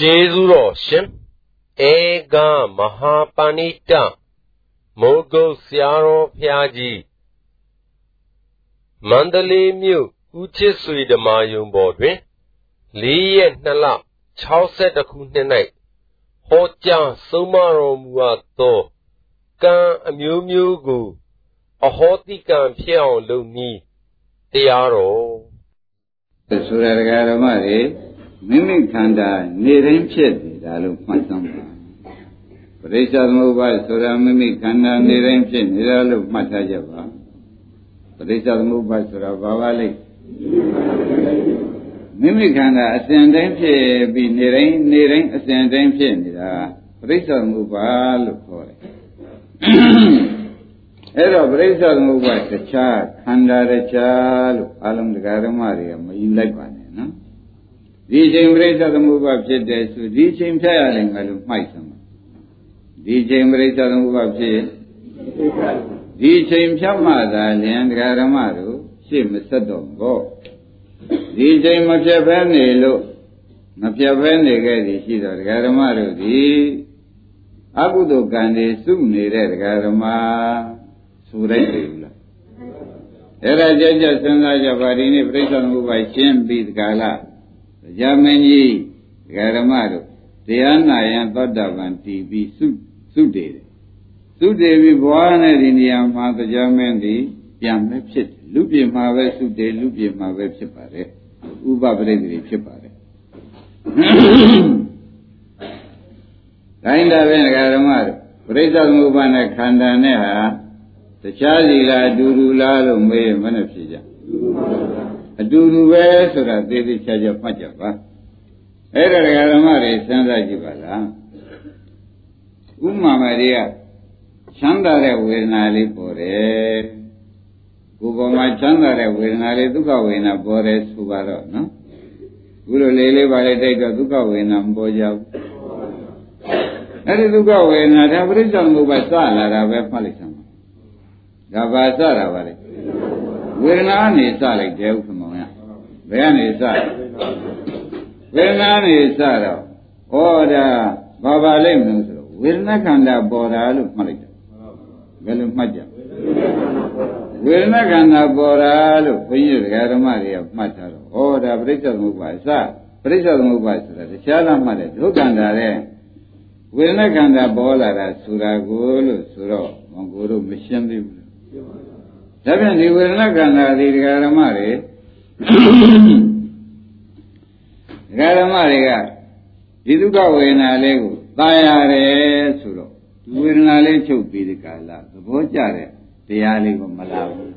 ကျေးဇူးတော်ရှင်ဧကမဟာပဏိတမိုးကုတ်ဆရာတော်ဖျားကြီးမန္တလေးမြို့ဦးချစ်ဆွေဓမ္မာယုံပေါ်တွင်၄ရက်2လ62ခုနှစ်၌ဟောကြားဆုံးမတော်မူအပ်သောကံအမျိုးမျိုးကို အဟောတိကံဖြစ်အောင်လုပ်နည်းတရားတော်ဆိုရဒဂရမတွေ မိမိခန္ဓာနေတိုင်းဖြစ်နေတာလို့မှတ်သမ်းပါပရိစ္ဆေသမုပ္ပါဆိုတာမိမိခန္ဓာနေတိုင်းဖြစ်နေတာလို့မှတ်ထားကြပါပရိစ္ဆေသမုပ္ပါဆိုတာဘာပါလိမ့်မိမိခန္ဓာအစဉ်တိုင်းဖြစ်ပြီးနေတိုင်းနေတိုင်းအစဉ်တိုင်းဖြစ်နေတာပရိစ္ဆေသမုပ္ပါလို့ခေါ်တယ်အဲ့တော့ပရိစ္ဆေသမုပ္ပါတခြားခန္ဓာတခြားလို့အလုံးတရားဓမ္မတွေကမယူလိုက်ပါနဲ့နော် ဒီချိန်ပရိစ္ဆေသမုပ္ပါဖြစ်တယ်ဆိုဒီချိန်ဖြတ်ရတယ်ငါလို့မှိုက်စမ်းဒီချိန်ပရိစ္ဆေသမုပ္ပါဖြစ်ဒီချိန်ဖြတ်မှသာလျင်တရားဓမ္မတို့ရှေ့မဆက်တော့ဘောဒီချိန်မပြတ်ဘဲနေလို့မပြတ်ဘဲနေခဲ့သည်ရှိတော့တရားဓမ္မတို့ဒီအကုသိုလ်ကံတွေစုနေတဲ့တရားဓမ္မဆိုလိုက်ပြီလားအဲ့ဒါကြကြစဉ်းစားကြပါဒီနေ့ပြိဿသမုပ္ပါရှင်းပြီးတကားလားတ ရားမင်းကြီးတရားဓမ္မတို့တရားနာယံသောတာပန်တည်ပြီးစုစုတည်တယ်စုတည်ပြီးဘဝနဲ့ဒီနေရာမှာတရားမင်းသည်ပြန်မဲ့ဖြစ်တယ်လူပြေမှာပဲစုတည်လူပြေမှာပဲဖြစ်ပါတယ်ဥပပရိသေဖြစ်ပါတယ်တိုင်းတာဖြင့်ဓမ္မတို့ပရိစ္ဆေသမုပ္ပါနဲ့ခန္ဓာနဲ့ဟာတခြားစီလားအတူတူလားလို့မေးရင်မနဲ့ဖြစ်ကြ အတူတူပဲဆိုတာသေသေးချာချာမှတ်ကြပါအဲ့ဒါဓမ္မတွေစဉ်းစားကြည့်ပါလားဥမာမတွေကချမ်းသာတဲ့ဝေဒနာလေးပေါ်တယ်ကိုယ်ပေါ်မှာချမ်းသာတဲ့ဝေဒနာလေးဒုက္ခဝေဒနာပေါ်တယ်ဆိုပါတော့နော်ခုလိုလေးလေးပါလေးတိုက်တော့ဒုက္ခဝေဒနာမပေါ်ကြဘူးအဲ့ဒီဒုက္ခဝေဒနာဒါပရိစ္ဆေသမုပ္ပါစလာတာပဲမှတ်လိုက်စမ်းပါဒါပါစတာပါလေဝေဒနာနေစလိုက်တယ်ဥက္ကမောင်ရ ဘယ်ကနေစဝေဒနာနေစတော့ဩဒါဘာပါလိမ့်မလို့ဆိုတော့ဝေဒနာခန္ဓာပေါ်တာလို့မှတ်လိုက်တယ်ဘယ်လိုမှတ်ကြဝေဒနာခန္ဓာပေါ်တာလို့ဘုန်းကြီးတရားဓမ္မတွေကမှတ်ထားတော့ဩဒါပရိစ္ဆေသမုပ္ပါစပရိစ္ဆေသမုပ္ပါဆိုတာတခြားလားမှတ်တယ်ဒုက္ခန္တာတဲ့ဝေဒနာခန္ဓာပေါ်လာတာဆိုတာကိုလို့ဆိုတော့မကိုတို့မရှင်းသေးဘူးဒါပြန်ဒီဝေဒနာခန္ဓာဒီဒကာဓမ္မတွေဒကာ ဓမ္မတွေကဒီဒုက္ခဝေဒနာလေးကိုသာရတယ်ဆိုတော့ဒီဝေဒနာလေးချုပ်ပြီးဒီကလာသဘောကျတဲ့တရားလေးကိုမလာဘူး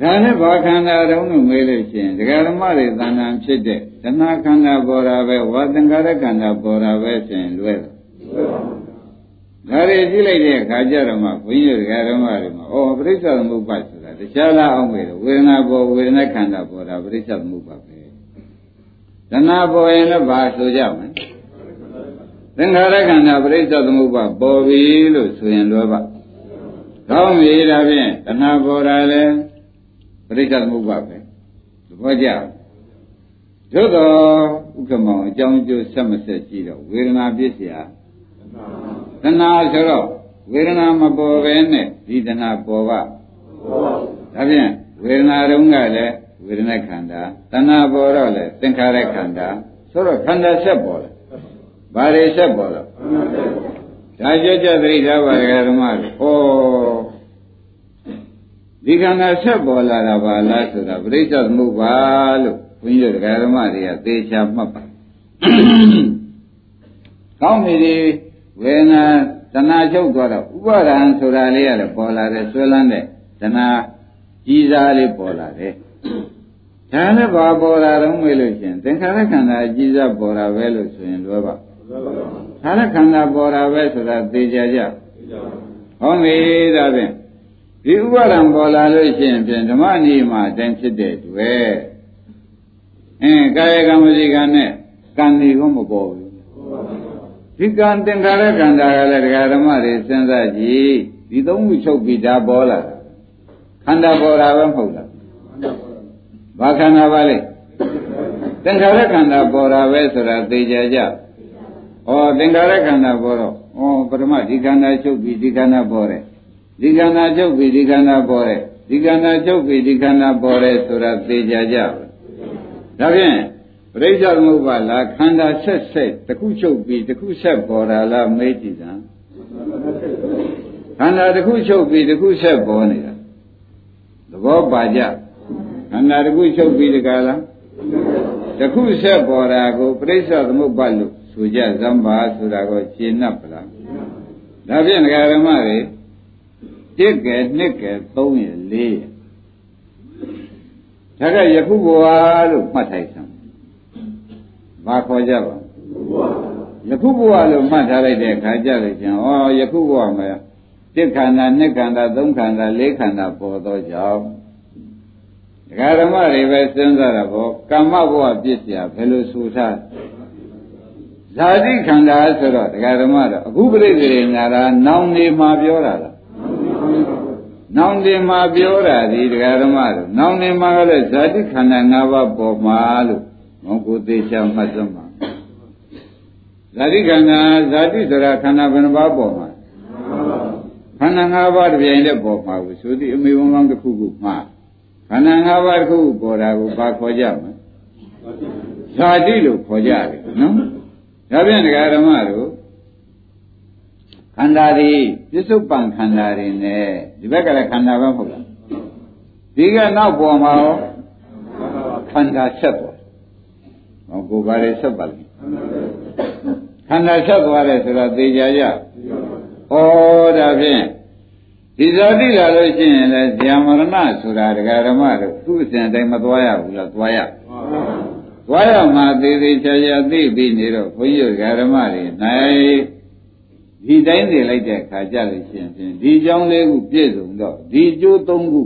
ဒါနဲ့ဘာခန္ဓာတုံးလို့မေးလို့ရှိရင်ဒကာဓမ္မတွေသဏ္ဍာန်ဖြစ်တဲ့တဏှာခန္ဓာပေါ်တာပဲဝါသင်္ကာရခန္ဓာပေါ်တာပဲဆိုရင်လွဲတယ်ဒါတွေကြည့်လိုက်တဲ့အခါကျတော့မှဘုန်းကြီးတွေကဓမ္မတွေမှာဩပရိစ္ဆေသမုပ္ပါဆို တာတခြားလားအောင်မေဝေဒနာပေါ်ဝေဒနာခန္ဓာပေါ်တာပရိစ္ဆေသမုပ္ပါပဲတဏှာပေါ်ရင်လည်းဘာဆိုကြမလဲသင်္ခါရခန္ဓာပရိစ္ဆေသမုပ္ပါပေါ်ပြီလို့ဆိုရင်လွယ်ပါကောင်းပြီဒါဖြင့်တဏှာပေါ်တာလည်းပရိစ္ဆေသမုပ္ပါပဲသဘောကျသို့တော့ဥက္ကမောင်အကြောင်းကျိုးဆက်မဆက်ကြည့်တော့ဝေဒနာပြည့်စရာတဏှာဆိုတော့ဝေဒနာမပေါ်ပဲနဲ့ဒီတဏှာပေါ်ပါ ဒါဖြင့်ဝေဒနာတုန်းကလည်းဝေဒနာခန္ဓာတဏှာပေါ်တော့လေသင်္ခါရခန္ဓာဆိုတော့ခန္ဓာဆက်ပေါ်လာဘာတွေဆက်ပေါ်လာဒါကြကြသတိထားပါရဓမ္မတွေဩဒီခန္ဓာဆက်ပေါ်လာတာပါလားဆိုတာပရိစ္ဆေသမုပ္ပါလို့ဘုန်းကြီးတို့ဓမ္မတွေကသေချာမှတ်ပါကောင်းပြီဒီဝေဒနာတဏှာချုပ်သွားတော့ဥပါဒံဆိုတာလေးရတယ်ပေါ်လာတယ်ဆွဲလန်းတဲ့တဏှာ ကြီးစားလေးပေါ်လာတယ်ဒါနဲ့ဘာပေါ်လာတော့မေးလို့ရှင်သင်္ခါရခန္ဓာကြီးစားပေါ်လာပဲလို့ဆိုရင်လွယ်ပါဒါနဲ့ခန္ဓာပေါ်လာပဲဆိုတာသိကြကြဟောမေးဒါဖြင့်ဒီဥပါဒံပေါ်လာလို့ရှိရင်ဖြင့်ဓမ္မနီမှာအတိုင်းဖြစ်တဲ့တွေ့အင်းကာယကံဝစီကံနဲ့ကံဒီကမပေါ်ဘူးဒီကံသင်္ခါရခန္ဓာကလည်းဒကာဓမ္မတွေစဉ်းစားကြည့်ဒီသုံးခုချုပ်ပြီးဒါပေါ်လာ ခန္ဓာပေါ်တာပဲမဟုတ်လားဘာခန္ဓာပါလဲသင်္ခါရခန္ဓာပေါ်တာပဲဆိုတာသိကြကြဩသင်္ခါရခန္ဓာပေါ်တော့ဩပထမဒီခန္ဓာချုပ်ပြီးဒီခန္ဓာပေါ်တယ်ဒီခန္ဓာချုပ်ပြီးဒီခန္ဓာပေါ်တယ်ဒီခန္ဓာချုပ်ပြီးဒီခန္ဓာပေါ်တယ်ဆိုတာသိကြကြဒါဖြင့်ပရိစ္ဆေသမုပ္ပါလားခန္ဓာဆက်ဆက်တစ်ခုချုပ်ပြီးတစ်ခုဆက်ပေါ်တာလားမေးကြည့်စမ်းခန္ဓာတစ်ခုချုပ်ပြီးတစ်ခုဆက်ပေါ်နေတာ သဘောပါကြခန္ဓာတစ်ခုချုပ်ပြီးတကလားတစ်ခုဆက်ပေါ်တာကိုပရိစ္ဆေသမုပ္ပါလို့ဆိုကြဇံပါဆိုတာကိုရှင်း납ပလားဒါဖြင့်ဒကာရမတွေတစ်ကဲနှစ်ကဲသုံးရလေးရဒါကယခုဘဝလို့မှတ်ထိုက်စမ်းဘာခေါ်ကြပါယခုဘဝလို့မှတ်ထားလိုက်တဲ့အခါကြလို့ချင်းဩယခုဘဝမှာ တစ်ခန္ဓာနှစ်ခန္ဓာသုံးခန္ဓာလေးခန္ဓာပေါ်သောကြောင့်ဒကာဓမ္မတွေပဲစဉ်းစားတာပေါ့ကမ္မဘဝပြည့်စရာဘယ်လိုဆိုထားဇာတိခန္ဓာဆိုတော့ဒကာဓမ္မတော့အခုပြိတ္တိညာတာနောင်နေမှာပြောတာလားနောင်နေမှာပြောတာဒီဒကာဓမ္မတို့နောင်နေမှာကလည်းဇာတိခန္ဓာ၅ပါးပေါ်မှာလို့မောကိုသေးချာမှတ်စမ်းပါဇာတိခန္ဓာဇာတိဆိုတာခန္ဓာဘယ်နှပါးပေါ်မှာ ခန္ဓာ၅ပါးတပြိုင်တည်းပေါ်မှာကိုဆိုသည်အမေဝန်ကောင်းတစ်ခုခုမှာခန္ဓာ၅ပါးတစ်ခုခုပေါ်တာကိုဘာခေါ်ကြမလဲဇာတိလို့ခေါ်ကြတယ်နော်ဒါပြန်ဒကာဓမ္မတို့ခန္ဓာတွေပြစ္ဆုတ်ပံခန္ဓာတွေနဲ့ဒီဘက်ကလည်းခန္ဓာပဲမဟုတ်လားဒီကနောက်ပေါ်မှာရောခန္ဓာဆက်သွားဟောကိုယ်ပါလေဆက်ပါလိမ့်ခန္ဓာဆက်သွားတယ်ဆိုတော့သိကြကြ ဩဒါဖြင့်ဒီဇာတိလာလို့ရှိရင်လည်းဇာမရဏဆိုတာဒကာဓမ္မတို့သူ့အစဉ်တိုင်းမသွားရဘူးလားသွားရသွားရမှာသေးသေးချာချာသိပြီးနေတော့ဘုန်းကြီးဒကာဓမ္မတွေနိုင်ဒီတိုင်းနေလိုက်တဲ့အခါကြလို့ရှိရင်ဒီကြောင်းလေးခုပြည့်စုံတော့ဒီကျိုးသုံးခု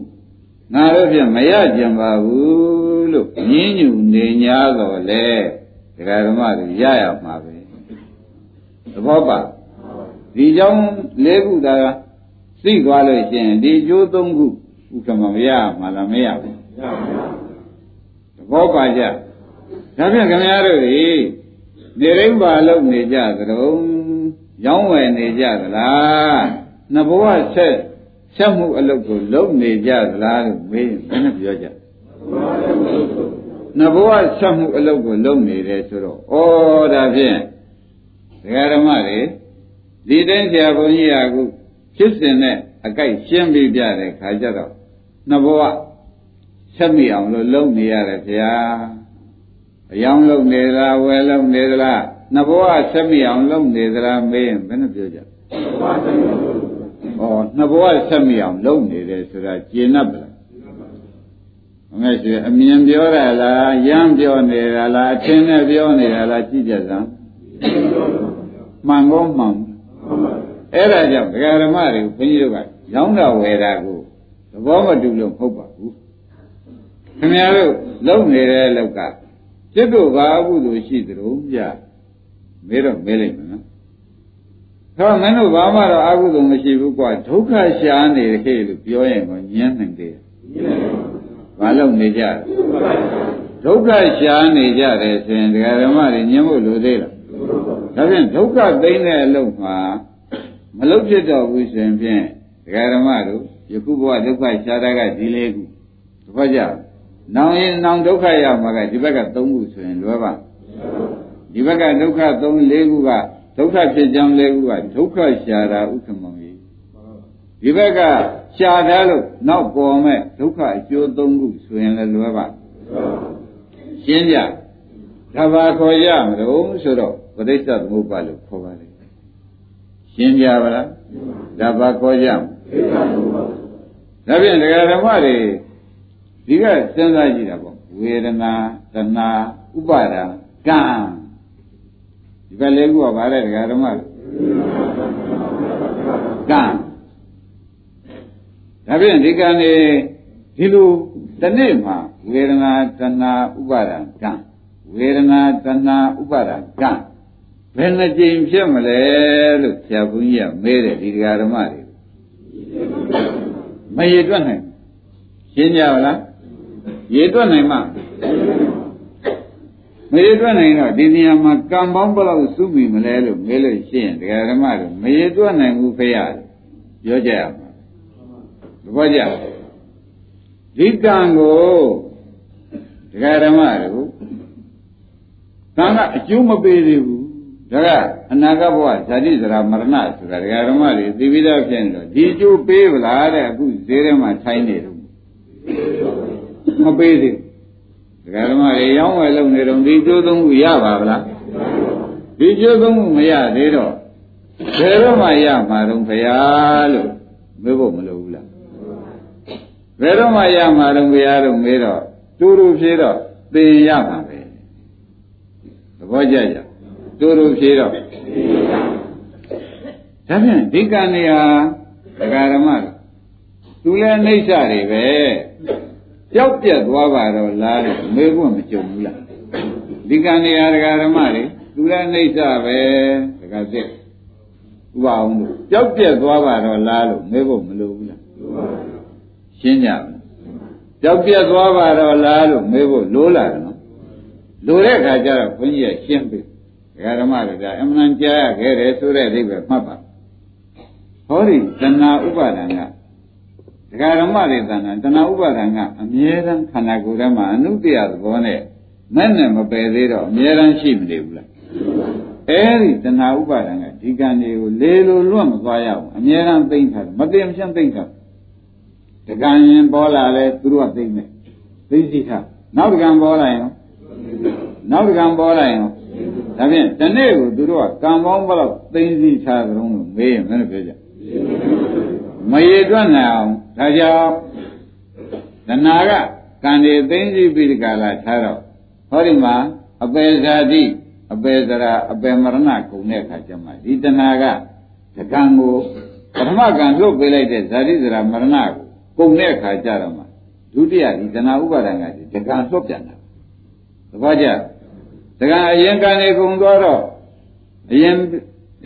ငါတို့ဖြင့်မရကြံပါဘူးလို့ညင်းညူနေ냐တော့လေဒကာဓမ္မတွေရရမှာပဲသဘောပါ ဒီကြောင့်၄ခုသာသိသွားလို့ရှိရင်ဒီကျိုး၃ခုဥက္ကမမရမှာလားမရဘူးမရပါဘူးသဘောပါကြဒါဖြင့်ခင်ဗျားတို့ဒီနေရင်းပါလုံနေကြသတုံးရောင်းဝယ်နေကြသလားနဘဝဆက်ဆက်မှုအလုပ်ကိုလုံနေကြသလားလို့မေးရင်ဘယ်နဲ့ပြောကြနဘဝဆက်မှုအလုပ်ကိုလုံနေတယ်ဆိုတော့ဩဒါဖြင့်ဒကာဓမ္မတွေ ဒီတိုင်းဆရာဘုန်းကြီးကအခုဖြစ်စဉ်နဲ့အကြိုက်ရှင်းပြီးပြတဲ့ခါကျတော့နဘဝဆက်မိအောင်လို့လုပ်နေရတယ်ဗျာအယောင်လုပ်နေလားဝယ်လုပ်နေသလားနှစ်ဘဝဆက်မိအောင်လုပ်နေသလားမေးရင်ဘယ်နဲ့ပြောကြဩနှစ်ဘဝဆက်မိအောင်လုပ်နေတယ်ဆိုတာကျင့်납ပလားမငဲ့ရှိအမြင်ပြောရလားရမ်းပြောနေတာလားအထင်နဲ့ပြောနေတာလားကြည့်ကြစမ်းမှန်ကောမှန် အဲ့ဒါကြောင့်ဒကာဓမ္မတွေဘုန်းကြီးတို့ကရောင်းတာဝယ်တာကိုသဘောမတူလို့မဟုတ်ပါဘူးခင်ဗျားတို့လုံနေတဲ့လောက်ကจิตတို့ဘာအကုသိုလ်ရှိသလိုပြမေးတော့မေးလိုက်မယ်နော်။ဒါမင်းတို့ဘာမှတော့အကုသိုလ်မရှိဘူးကွာဒုက္ခရှားနေဟဲ့လို့ပြောရင်ကိုညင်းနိုင်တယ်။ဘာလို့နေကြဒုက္ခရှားနေကြတယ်ဆိုရင်ဒကာဓမ္မတွေညင်းဖို့လိုသေးလား။ဒါဖြင့်ဒုက္ခသိမ့်တဲ့အလုပ်မှာ မလုပ်ဖြစ်တော့ဘူးဆိုရင်ဖြင့်ဒကာဓမ္မတို့ယခုဘဝဒုက္ခရှားတာကဒီလေးခုသဘောကျလား။နောင်ရင်နောင်ဒုက္ခရောက်မှာကဒီဘက်က၃ခုဆိုရင်လွယ်ပါဒီဘက်ကဒုက္ခ၃၄ခုကဒုက္ခဖြစ်ကြောင်း၄ခုကဒုက္ခရှာတာဥက္ကမောကြီးဒီဘက်ကရှာထားလို့နောက်ပေါ်မဲ့ဒုက္ခအကျိုး၃ခုဆိုရင်လည်းလွယ်ပါရှင်းကြဒါပါခေါ်ရမလို့ဆိုတော့ပရိစ္ဆသမုပ္ပါလို့ခေါ်ပါလေ ရှင်းကြပါလားဒါပါခေါ်ကြမဒါဖြင့်ဒကာဓမ္မတွေဒီကစဉ်းစားကြည့်တာပေါ့ဝေဒနာတဏှာဥပါဒံကံဒီဘက်လေးခုကဗါတဲ့ဒကာဓမ္မကံဒါဖြင့်ဒီကံနေဒီလိုတနေ့မှာဝေဒနာတဏှာဥပါဒံကံဝေဒနာတဏှာဥပါဒံကံ ဘယ်နှကြိမ်ဖြစ်မလဲလို့ဆရာဘုန်းကြီးကမေးတယ်ဒီဒကာဓမ္မတွေမရတွက်နိုင်ရှင်းကြပါလားရေတွက်နိုင်မှမရေတွက်နိုင်တော့ဒီနေရာမှာကံပေါင်းဘယ်လောက်စုပြီမလဲလို့မေးလို့ရှိရင်တရားဓမ္မတို့မရေတွက်နိုင်ဘူးဖေရပြောကြရမှာသဘောကျဒီကံကိုတရားဓမ္မတို့ကံကအကျိုးမပေးသေးဘူး ဒါကအနာဂတ်ဘဝဇာတိဇရာမရဏဆိုတာတရားဓမ္မတွေသိပြီးသားဖြစ်နေတော့ဒီကျိုးပေးဗလားတဲ့အခုဈေးထဲမှာထိုင်းနေတော့မပေးသေးဘူးတရားဓမ္မတွေရောင်းဝယ်လုပ်နေတော့ဒီကျိုးသုံးခုရပါဗလားဒီကျိုးသုံးခုမရသေးတော့ဘယ်တော့မှရမှာတော့ဘုရားလို့မေးဖို့မလိုဘူးလားဘယ်တော့မှရမှာတော့ဘုရားလို့မေးတော့တူတူဖြေတော့သိရမှာပဲသဘောကျကြ တူတူဖြေတော့ဒါဖြင့်ဒီကံနေဟာဒကာဓမ္မသူလည်းနှိမ့်စတွေပဲကြောက်ပြက်သွားပါတော့လားလို့မေးခွန်းမကြုံဘူးလားဒီကံနေဟာဒကာဓမ္မတွေသူလည်းနှိမ့်စပဲဒကာစစ်ဥပအောင်လို့ကြောက်ပြက်သွားပါတော့လားလို့မေးဖို့မလိုဘူးလားရှင်းကြပါကြောက်ပြက်သွားပါတော့လားလို့မေးဖို့လိုလာတယ်နော်လိုတဲ့အခါကျတော့ဘုန်းကြီးကရှင်းပြီဒကာ ဓမ္မတွေကအမှန်ကြားရခဲ့တယ်ဆိုတဲ့အိဗယ်မှတ်ပါဟောဒီတဏှာဥပါဒံကဒကာဓမ္မတွေတဏှာတဏှာဥပါဒံကအမြဲတမ်းခန္ဓာကိုယ်ထဲမှာအနုတ္တယသဘောနဲ့မဲ့နဲ့မပယ်သေးတော့အမြဲတမ်းရှိမနေဘူးလားအဲဒီတဏှာဥပါဒံကဒီကံတွေကိုလေလိုလွတ်မသွားရအောင်အမြဲတမ်းသိမ့်ထားတယ်မသိမချင်းသိမ့်ထားတကံရင်ပေါ်လာလဲသူတို့ကသိမ့်မယ်သိသိထားနောက်တကံပေါ်လာရင်နောက်တကံပေါ်လာရင် ဒါဖြင့်ဒီနေ့ကိုသူတို့ကကံပေါင်းဘယ်လောက်သိသိထားကြုံလို့မေးရင်မင်းတို့ပြောကြမရေတွက်နိုင်အောင်ဒါကြောင့်တဏှာကကံတွေသိသိပြီးဒီကလာထားတော့ဟောဒီမှာအပေဇာတိအပေဇရာအပေမရဏကုန်တဲ့အခါကျမှဒီတဏှာကတကံကိုပထမကံလွတ်ပေးလိုက်တဲ့ဇာတိဇရာမရဏကိုကုန်တဲ့အခါကျတော့မှဒုတိယဒီတဏှာဥပါဒံကဒီတကံလွတ်ပြန်တာသဘောကျ တကံအရင်ကံနေကုန်သွားတော့အရင်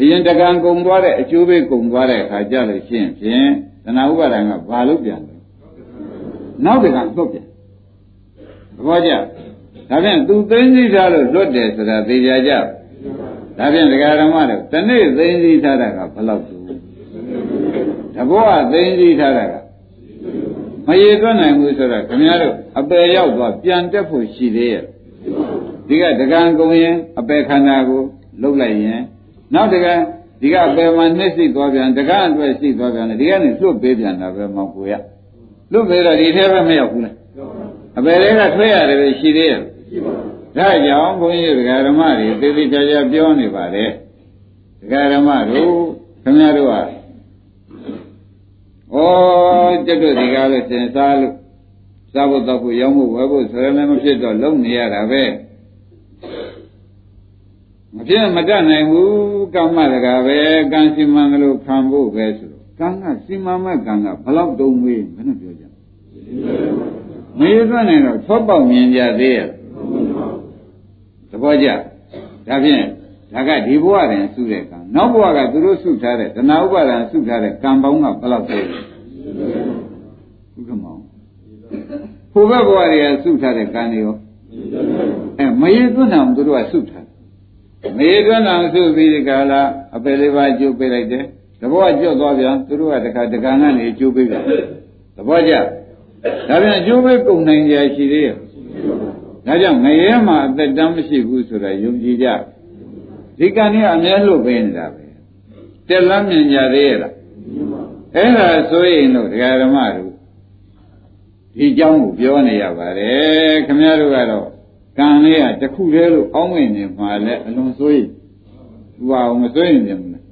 အရင်တကံကုန်သွားတဲ့အကျိုးပေးကုန်သွားတဲ့အခါကျလို့ရှိရင်ဖြင့်တဏှာဥပါဒံကဘာလို့ပြန်လဲနောက်တကံလွတ်ပြန်သဘောကျဒါဖြင့်သူသိသိထားလို့လွတ်တယ်ဆိုတာသိကြကြဒါဖြင့်ဒကာဓမ္မတို့တနေ့သိသိထားတာကဘယ်လောက်တူတဘောကသိသိထားတာကမရေသွတ်နိုင်ဘူးဆိုတော့ခင်ဗျားတို့အပယ်ရောက်သွားပြန်တက်ဖို့ရှိသေးရဲ့ ဒီကဒကံကုံရင်အပယ်ခန္ဓာကိုလှုပ်လိုက်ရင်နောက်တကံဒီကအပယ်မှာနှိမ့်စိသွားပြန်ဒကံအတွက်စိသွားပြန်တယ်ဒီကနေလွတ်ပေးပြန်တာပဲမောင်ကိုရလွတ်ပေးတော့ဒီထဲပဲမရောက်ဘူးလားအပယ်တွေကထွေးရတယ်ပဲရှိသေးရဲ့ဒါကြောင့်ဘုန်းကြီးဒကာဓမ္မတွေသေသေးချာချာပြောနေပါတယ်ဒကာဓမ္မတို့ခင်ဗျားတို့ကဩကျွတ်တို့ဒီကားလို့စင်စားလို့စားဖို့တော့ဖို့ရောင်းဖို့ဝယ်ဖို့ဆိုရလည်းမဖြစ်တော့လုံနေရတာပဲ မဖြစ်မတတ်နိုင်ဘူးကမ္မတကာပဲကံစီမံလို့ခံဖို့ပဲဆိုတော့ကံကစီမံမဲ့ကံကဘလောက်တုံးမေးဘယ်နဲ့ပြောကြမေးသွန်းနေတော့သောပေါက်မြင်ကြသေးရဲ့သဘောကျဒါဖြင့်ဒါကဒီဘဝတွင်စုတဲ့ကံနောက်ဘဝကသူတို့စုထားတဲ့တဏှာဥပါဒံစုထားတဲ့ကံပေါင်းကဘယ်လောက်လဲဥက္ကမောင်ဘုဘဘဝတွေကစုထားတဲ့ကံတွေရောအဲမရေသွန်းအောင်သူတို့ကစုထား မရေသွန်းအောင်စုပြီးဒီကလာအပယ်လေးပါးကျုပ်ပေးလိုက်တယ်တဘောကျွတ်သွားပြန်သူတို့ကတခါတကံကနေကျိုးပေးပြန်သဘောကျဒါပြန်ကျိုးပေးကုန်နိုင်ကြရှိသေးရဲ့ဒါကြောင့်ငရဲမှာအသက်တမ်းမရှိဘူးဆိုတာယုံကြည်ကြဒီကံကြီးအမြဲလို့ပေးနေတာပဲတက်လမ်းမြင်ကြသေးရဲ့လားအဲ့ဒါဆိုရင်တော့ဒကာဓမ္မတို့ဒီเจ้าကိုပြောနေရပါတယ်ခမည်းတော်ကတော့ ကံလေးကတခုတည်းလို့အောင်းဝင်နေမှာလဲအလွန်ဆိုရင်သူဟာမဆိုရင်ပြန်ဘူးလား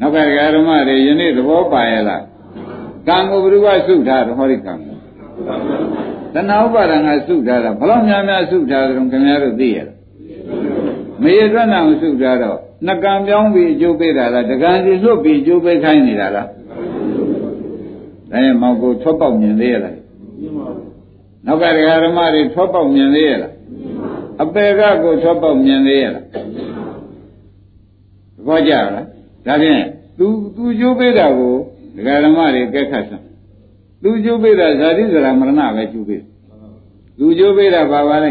နောက်ကဒကာဓမ္မတွေယနေ့သဘောပါရဲ့လားကံကိုဘုရားစုထားတော့ဟောဒီကံကိုတဏှာဥပါဒံကစုထားတာဘလောက်များများစုထားတယ်ခင်ဗျားတို့သိရလားမရေတွက်နာအောင်စုထားတော့နှကံပြောင်းပြီးအကျိုးပေးတာလားတကံစီလွတ်ပြီးအကျိုးပေးခိုင်းနေတာလားဒါရင်မောင်ကိုထွက်ပေါက်မြင်သေးရလား နောက်ကဒကာဓမ္မတွေထွက်ပေါက်မြင်သေးရလားအပေကကိုထွက်ပေါက်မြင်သေးရလားသဘောကျလားဒါဖြင့်သူသူကျိုးပေးတာကိုဒကာဓမ္မတွေကက်ခတ်စမ်းသူကျိုးပေးတာဇာတိဇရာမရဏပဲကျိုးပေးသူကျိုးပေးတာဘာပါလဲ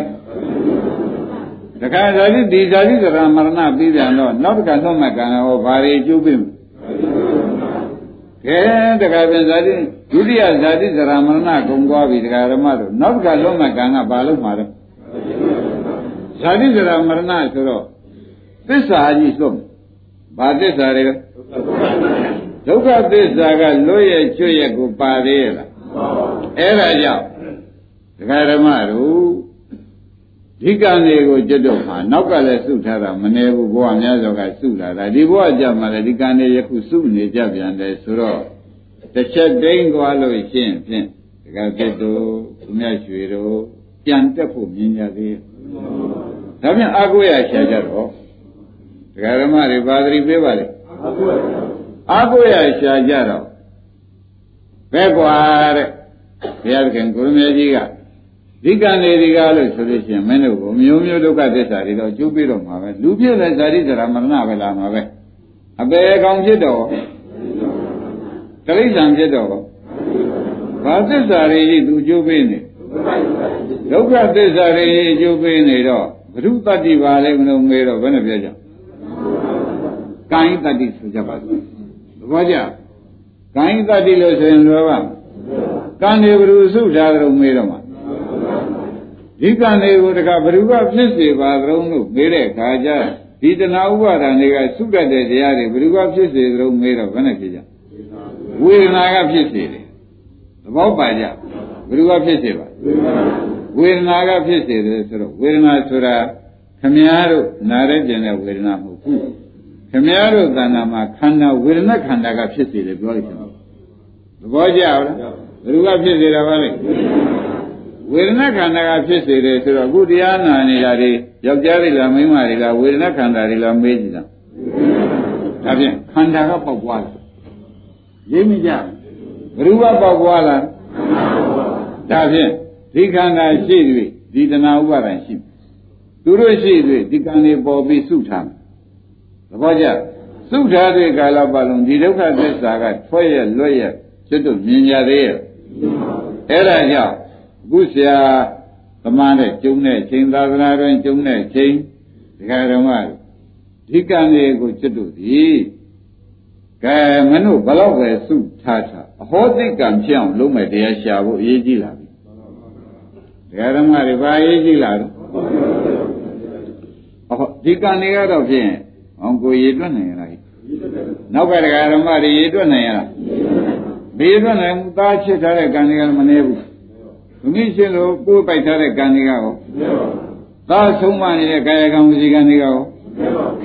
တခါဇာတိဒီဇာတိသရမရဏပြီးပြန်တော့နောက်တစ်ခါသွတ်မှတ်ကံဟောဘာတွေကျိုးပြီ ကဲတခါပြန်ဇာတိဒုတိယဇာတိသရမရဏကုံသွားပြီတခါဓမ္မတို့နောက်တစ်ခါသွတ်မှတ်ကံကဘာလို့မှာတော့ဇာတိသရမရဏဆိုတော့သစ္စာကြီးသွတ်ဘာသစ္စာတွေဒုက္ခသစ္စာကလွတ်ရဲ့ကျွတ်ရဲ့ကိုပါသေးရဲ့လားအဲ့ဒါကြောင့်ဒကာဓမ္မတို့ ဒီကံတွေကိုကျွတ်တော့မှာနောက်ကလည်းစုထားတာမနေဘူးဘဝများစွာကစုလာတာဒီဘဝကြမှာလည်းဒီကံတွေယခုစုနေကြပြန်တယ်ဆိုတော့တစ်ချက်တိမ့်သွားလို့ရှင်းဖြင့်ဒကာပြတ်တို့သူမြတ်ရွှေတို့ပြန်တက်ဖို့မြင်ကြသေးဒါပြန်အာကိုရရှာကြတော့ဒကာဓမ္မတွေပါတိပေးပါလေအာကိုရရှာကြတော့ဘယ်ကွာတဲ့ဘုရားသခင်ကိုရမေကြီးက ဒီကံတွေဒီကားလို့ဆိုလို့ရှိရင်မင်းတို့ကိုမျိုးမျိုးဒုက္ခသစ္စာတွေတော့ကျုပ်ပြီးတော့မှာပဲလူပြည့်တဲ့ဇာတိဇရာမရဏပဲလာမှာပဲအပေကောင်ဖြစ်တော့တိရစ္ဆာန်ဖြစ်တော့ဘာသစ္စာတွေကြီးသူကျုပ်ပြီးနေဒုက္ခသစ္စာတွေကြီးကျုပ်ပြီးနေတော့ဘုရုတ္တိပါလေမလို့မေးတော့ဘယ်နဲ့ပြောကြကိုင်းတတ္တိဆိုကြပါစို့သဘောကျကိုင်းတတ္တိလို့ဆိုရင်လောကကံတွေဘုရုစုထားကြတော့မေးတော့မှာ ဒီကံတွေကိုတခါဘ누구ကဖြစ်စေပါသလုံးလို့မေးတဲ့အခါကျဒီတဏှာဥပါဒံတွေကစုတတ်တဲ့တရားတွေဘ누구ကဖြစ်စေသလုံးမေးတော့ဘယ်နဲ့ဖြစ်ကြဝေဒနာကဖြစ်စေတယ်သဘောပါကြဘ누구ကဖြစ်စေပါဝေဒနာကဖြစ်စေတယ်ဆိုတော့ဝေဒနာဆိုတာခမည်းတော်နားရဲကျင်တဲ့ဝေဒနာမဟုတ်ဘူးခမည်းတော်သဏ္ဍာန်မှာခန္ဓာဝေဒနာခန္ဓာကဖြစ်စေတယ်ပြောလိုက်ရှင်သဘောကျလားဘ누구ကဖြစ်စေတာပါလဲ ဝေဒနာခန္ဓာကဖြစ်စေတယ်ဆိုတော့အခုတရားနာနေတာတွေယောက်ျားတွေလားမိန်းမတွေလားဝေဒနာခန္ဓာတွေလားမေးကြည့်တာဒါဖြင့်ခန္ဓာကပေါက်ပွားတယ်ရိပ်မိကြဘ누구ကပေါက်ပွားလားဒါဖြင့်ဒီခန္ဓာရှိပြီဒီတဏှာဥပါဒံရှိပြီသူတို့ရှိပြီဒီကံတွေပေါ်ပြီးစုထားတယ်သဘောကျစုထားတဲ့ကာလပတ်လုံးဒီဒုက္ခသစ္စာကထွက်ရလွတ်ရကျွတ်တို့မြင်ကြသေးရဲ့အဲ့ဒါကြောင့် အခုဆရာသမားနဲ့ကျုံတဲ့ချိန်သာသနာတွင်ကျုံတဲ့ချိန်ဒီကရမဒီကံတွေကိုကျွတ်တို့သည်ကဲမင်းတို့ဘလောက်ပဲစုထားထားအဟောသိကံဖြစ်အောင်လုပ်မယ်တရားရှာဖို့အရေးကြီးလာပြီဒီကရမတွေဘာအရေးကြီးလာတော့အဟောဒီကံတွေကတော့ဖြင့်အောင်ကိုရေတွက်နိုင်ရလားနောက်ကဒကာရမတွေရေတွက်နိုင်ရလားဘေးတွက်နိုင်မှုသားချစ်ထားတဲ့ကံတွေကမနေဘူးဘု မိရှင်လို့ကိုယ်ပိုက်ထားတဲ့ကံတွေကရောသားဆုံးမနေတဲ့ကာယကံဝစီကံတွေကရော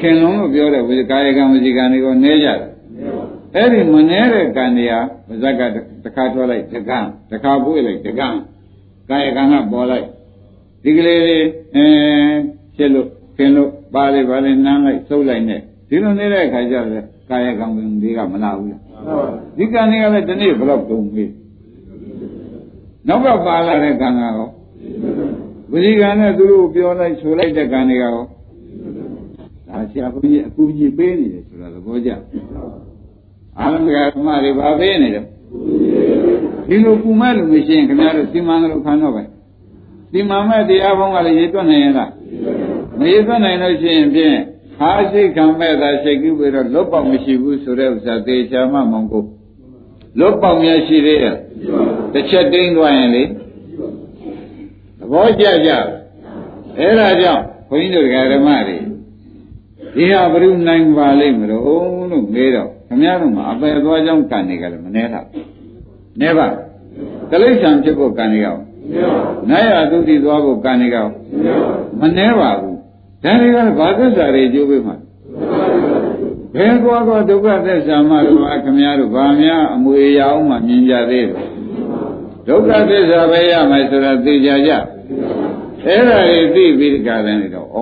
ခင်လုံးလို့ပြောတဲ့ဝစီကာယကံဝစီကံတွေရောနဲကြတယ်အဲ့ဒီမနဲတဲ့ကံတွေကဗဇက်ကတခါထွက်လိုက်တကံတခါပွေးလိုက်တကံကာယကံကပေါ်လိုက်ဒီကလေးလေးအဲရှင်းလို့ခင်လို့ပါလေပါလေနမ်းလိုက်သုတ်လိုက်နဲ့ဒီလိုနေတဲ့အခါကျတော့ကာယကံတွေကမလာဘူးလားဒီကံတွေကလည်းဒီနေ့ဘယ်တော့တုံးပြီ နောက်ကပါလာတဲ့ကံကရောဝစီကံနဲ့သူတို့ပြောလိုက်ဆိုလိုက်တဲ့ကံတွေကရောဒါဆရာဘုန်းကြီးအကူကြီးပေးနေတယ်ဆိုတာသဘောကျအာရမကဓမ္မတွေဗာပေးနေတယ်ဒီလိုပူမဲ့လို့မရှိရင်ခင်ဗျားတို့စီမံလို့ခံတော့ပဲစီမံမဲ့တရားဘုံကလည်းရေတွက်နိုင်ရလားမရေတွက်နိုင်လို့ရှိရင်ဖြင့်ဟာရှိခံမဲ့သာရှိကူပြီးတော့လွတ်ပေါက်မရှိဘူးဆိုတဲ့ဥစ္စာသေချာမှမောင်ကိုလွတ်ပေါက်များရှိသေးရဲ့ တစ်ချက်တင်းသွားရင်လေသဘောကျကြအဲ့ဒါကြောင့်ဘုန်းကြီးတို့ဓမ္မတွေဒီဟာဘယ်လိုနိုင်ပါလိမ့်မလို့လို့မေးတော့ခမည်းတော်မှာအပယ်သွားကြောင်းကံတွေကလည်းမနှဲတာနဲပါတလိษံဖြစ်ဖို့ကံတွေရောနိုင်ရသုတိသွားဖို့ကံတွေရောမနှဲပါဘူးဒါတွေကဘာသစ္စာတွေကျိုးပေးမှာဘယ်ကွာကွာဒုက္ခသစ္စာမှတော့ခမည်းတော်ဗာများအမွေရအောင်မှမြင်ကြသေးတယ် ဒုက္ခသစ္စာပဲရမယ်ဆိုတာသိကြကြအဲ့ဒါတွေသိပြီးကြတယ်တော့ဩ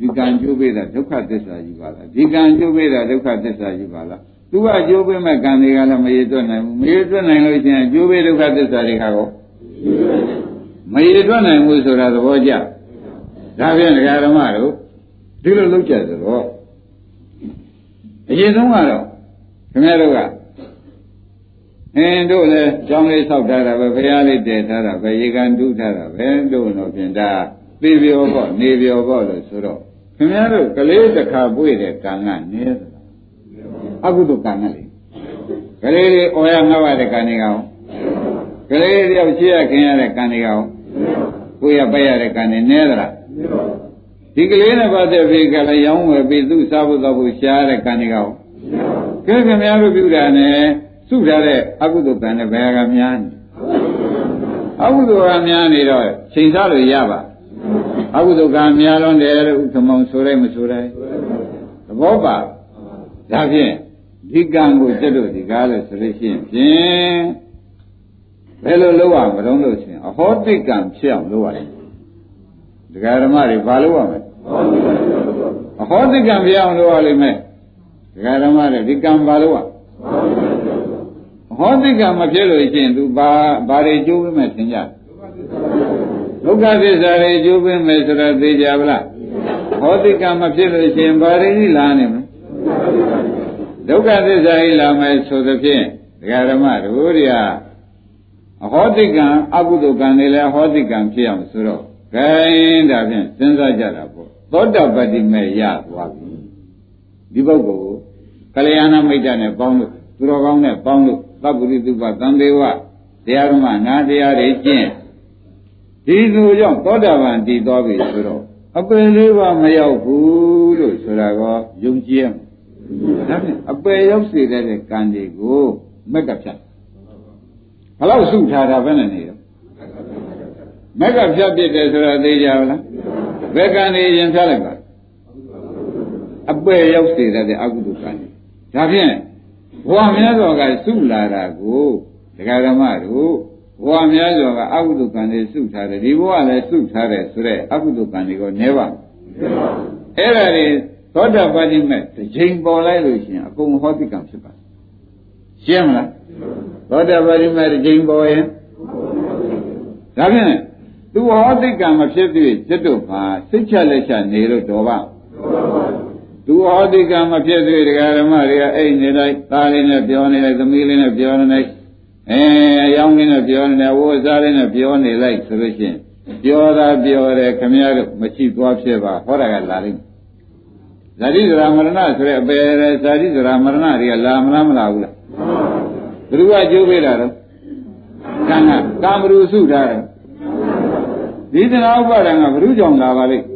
ဒီကံကျိုးပေးတာဒုက္ခသစ္စာကြီးပါလားဒီကံကျိုးပေးတာဒုက္ခသစ္စာကြီးပါလားသူကကျိုးပေးမဲ့ကံတွေကလည်းမရေတွက်နိုင်ဘူးမရေတွက်နိုင်လို့ရှိရင်ကျိုးပေးဒုက္ခသစ္စာတွေကရောမရေတွက်နိုင်ဘူးဆိုတာသဘောကျဒါဖြင့်ဒကာဓမ္မတို့ဒီလိုလုပ်ကြဆိုတော့အရင်ဆုံးကတော့ခင်ဗျားတို့က အင်းတို့လည်းကြောင်းလေးဆောက်ထားတာပဲဘုရားလေးတည်ထားတာပဲရေကန်တူးထားတာပဲတို့တော့ဖြင့်ဒါသေပြောပေါ့နေပြောပေါ့လို့ဆိုတော့ခင်ဗျားတို့ကလေးတစ်ခါပွေတဲ့ကံကနည်းသလားအကုသိုလ်ကံကလေကလေးတွေအော်ရငှက်ရတဲ့ကံတွေကောင်ကလေးတယောက်ရှိရခင်ရတဲ့ကံတွေကောင်ကိုရပတ်ရတဲ့ကံတွေနည်းသလားဒီကလေးနဲ့ပတ်သက်ပြီးကလည်းရောင်းဝယ်ပြီးသူ့စားဖို့တော့ဖို့ရှားတဲ့ကံတွေကောင်ကဲခင်ဗျားတို့ပြုတာနဲ့ စုထားတဲ့အကုသိုလ်ကံနဲ့ဘယ်ကများနေအကုသိုလ်ကများနေတော့ချိန်စားလို့ရပါအကုသိုလ်ကများလွန်းတယ်လို့ဥက္ကမောင်ဆိုရဲမဆိုရဲသဘောပါဒါဖြင့်ဒီကံကိုတက်လို့ဒီကားလို့ဆိုလို့ရှိရင်ဖြင့်ဘယ်လိုလုပ်ရမလို့လို့ရှိရင်အဟောတိကံဖြစ်အောင်လုပ်ရတယ်ဒကာဓမ္မတွေဘာလုပ်ရမလဲအဟောတိကံဖြစ်အောင်လုပ်ရလိမ့်မယ်ဒကာဓမ္မတွေဒီကံဘာလုပ်ရ ဟောတိကမဖြစ်လို့ရှိရင် तू ဘာဘာတွေကျိုးပေးမယ်သင်ကြဒုက္ခသစ္စာတွေကျိုးပေးမယ်ဆိုတော့သိကြပါလားဟောတိကမဖြစ်လို့ရှိရင်ဘာတွေကြီးလာနေမလဲဒုက္ခသစ္စာကြီးလာမယ်ဆိုသဖြင့်ဒကာဓမ္မတို့တွေကအဟောတိကံအကုသိုလ်ကံတွေလည်းဟောတိကံဖြစ်အောင်ဆိုတော့ဂိုင်းဒါဖြင့်စဉ်းစားကြတာပေါ့သောတပတ္တိမဲ့ရသွားပြီဒီပုဂ္ဂိုလ်ကိုကလျာဏမိတ်တနဲ့ပေါင်းလို့သူတော်ကောင်းနဲ့ပေါင်းလို့ သဗ္ဗရိတုပသံသေးဝတရားဓမ္မနာတရားတွေကျင့်ဒီလိုကြောင့်သောတာပန်တည်သွားပြီဆိုတော့အပယ်လေးပါမရောက်ဘူးလို့ဆိုတာကောယုံကြည်ရမယ်ဒါဖြင့်အပယ်ရောက်စေတဲ့ကံတွေကိုမက်ကဖြတ်ဘယ်လောက်စုထားတာပဲနဲ့နေရောမက်ကဖြတ်ပြစ်တယ်ဆိုတာသိကြလားဘယ်ကံတွေရင်ဖြတ်လိုက်ပါအပယ်ရောက်စေတဲ့အကုသိုလ်ကံတွေဒါဖြင့် ဘဝများစွာကစုလာတာကိုဒကာဓမ္မတို့ဘဝများစွာကအကုသိုလ်ကံတွေစုထားတယ်ဒီဘဝလည်းစုထားတယ်ဆိုတော့အကုသိုလ်ကံတွေကိုနည်းပါအဲ့ဒါတွေသောတာပတိမဲ့တစ်ချိန်ပေါ်လိုက်လို့ရှိရင်အကုန်ဟောတိကံဖြစ်ပါရှင်းမလားသောတာပတိမဲ့တစ်ချိန်ပေါ်ရင်ဒါဖြင့်သူဟောတိကံမဖြစ်သေးจิตတို့မှာစိတ်ချလက်ချနေလို့တော်ပါ သူဟောတိကံမဖြစ်သေးဒကာဓမ္မတွေကအိတ်နေလိုက်သားလေးနဲ့ပြောနေလိုက်သမီးလေးနဲ့ပြောနေလိုက်အဲရောင်းလေးနဲ့ပြောနေတယ်ဝိုးစားလေးနဲ့ပြောနေလိုက်ဆိုလို့ရှိရင်ပြောတာပြောတယ်ခမရတို့မရှိသွားဖြစ်ပါဟောတာကလာလိမ့်ဇာတိဇရာမရဏဆိုတဲ့အပေဇာတိဇရာမရဏတွေကလာမလားမလာဘူးလားဘယ်သူကကြိုးပေးတာတော့ကံကကာမရုစုထားတယ်ဒီသနာဥပါဒံကဘ ᱹ ကြောင့်လာပါလိမ့်အပြင်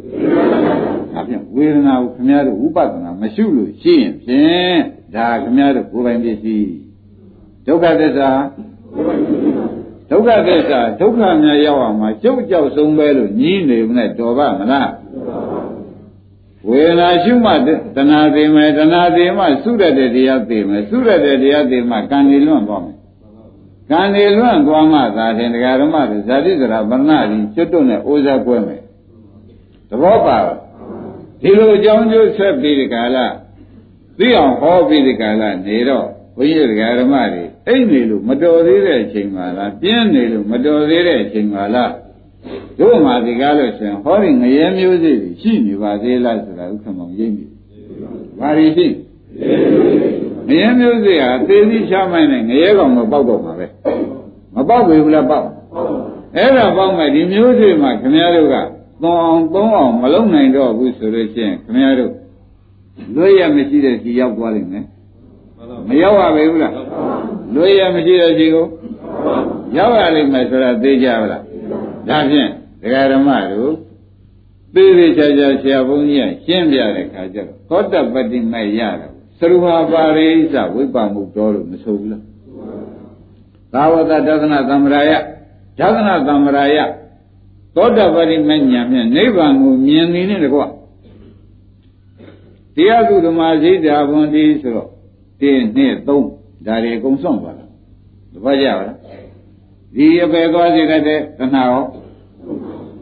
ဝေဒနာကိုခင်ဗျားတို့ဥပဒနာမရှိလို့ရှိရင်ဖြင့်ဒါခင်ဗျားတို့ကိုယ်ပိုင်ပစ္စည်းဒုက္ခသစ္စာဒုက္ခသစ္စာဒုက္ခများရောက်အောင်မှာကျုပ်ကြောက်ဆုံးပဲလို့ညီးနေမနဲ့တော်ပါမလားဝေဒနာရှုမှတဏှာသိမယ်တဏှာသိမှသုရတဲ့တရားသိမယ်သုရတဲ့တရားသိမှကံနေလွန့်သွားမယ်ကံနေလွန့်သွားမှသာတင်တရားဓမ္မတွေဇာတိဇရာဗရဏကြီးကျွတ်တွနဲ့အိုးစားကွဲမယ်သဘောပါ ဒီလိုအကြောင်းကျိုးဆက်ပြီးဒီကာလသိအောင်ဟောပြီးဒီကာလနေတော့ဘုန်းကြီးတရားဓမ္မတွေအိတ်နေလို့မတော်သေးတဲ့အချိန်မှလားပြင်းနေလို့မတော်သေးတဲ့အချိန်မှလားတို့မှဒီကားလို့ရှင်ဟောဒီငရဲမျိုးစေ့ရှိနေပါသေးလားဆိုတာဥက္ကမောင်ရိပ်နေဘာတွေရှိငရဲမျိုးစေ့ဟာသေသည်ချမိုင်းနဲ့ငရဲကောင်တော့ပေါက်တော့မှာပဲမပေါက်ဘူးလားပေါက်အဲ့ဒါပေါက်မဲ့ဒီမျိုးစေ့မှာခင်ဗျားတို့က သုံးအောင်သုံးအောင်မလုံနိုင်တော့ဘူးဆိုလို့ရှိရင်ခင်ဗျားတို့လွတ်ရမရှိတဲ့စီရောက်သွားလိမ့်မယ်မရောက်ရပါဘူးလားလွတ်ရမရှိတဲ့စီကိုရောက်ရလိမ့်မယ်ဆိုတာသိကြပါလားဒါဖြင့်ဒကာဓမ္မတို့သေသေးချာချာဆရာဘုန်းကြီးကရှင်းပြတဲ့ခါကျတော့သောတပတ္တိမဲ့ရတော့သရူဟာပါရိသဝိပ္ပမှုတော်လို့မဆိုဘူးလားသာဝတဒသနာသမ္မရာယဒသနာသမ္မရာယ သောတပတိမညာဖြင့်နိဗ္ဗာန်ကိုမြင်နေတဲ့တကွတရားသူဓမ္မစိတ်ဓာဘွန်ဒီဆိုတော့1 2 3ဒါတွေအကုန်ဆုံးသွားတာတပတ်ကြပါလားဒီအပေသွားစေတတ်တဲ့တဏှာရော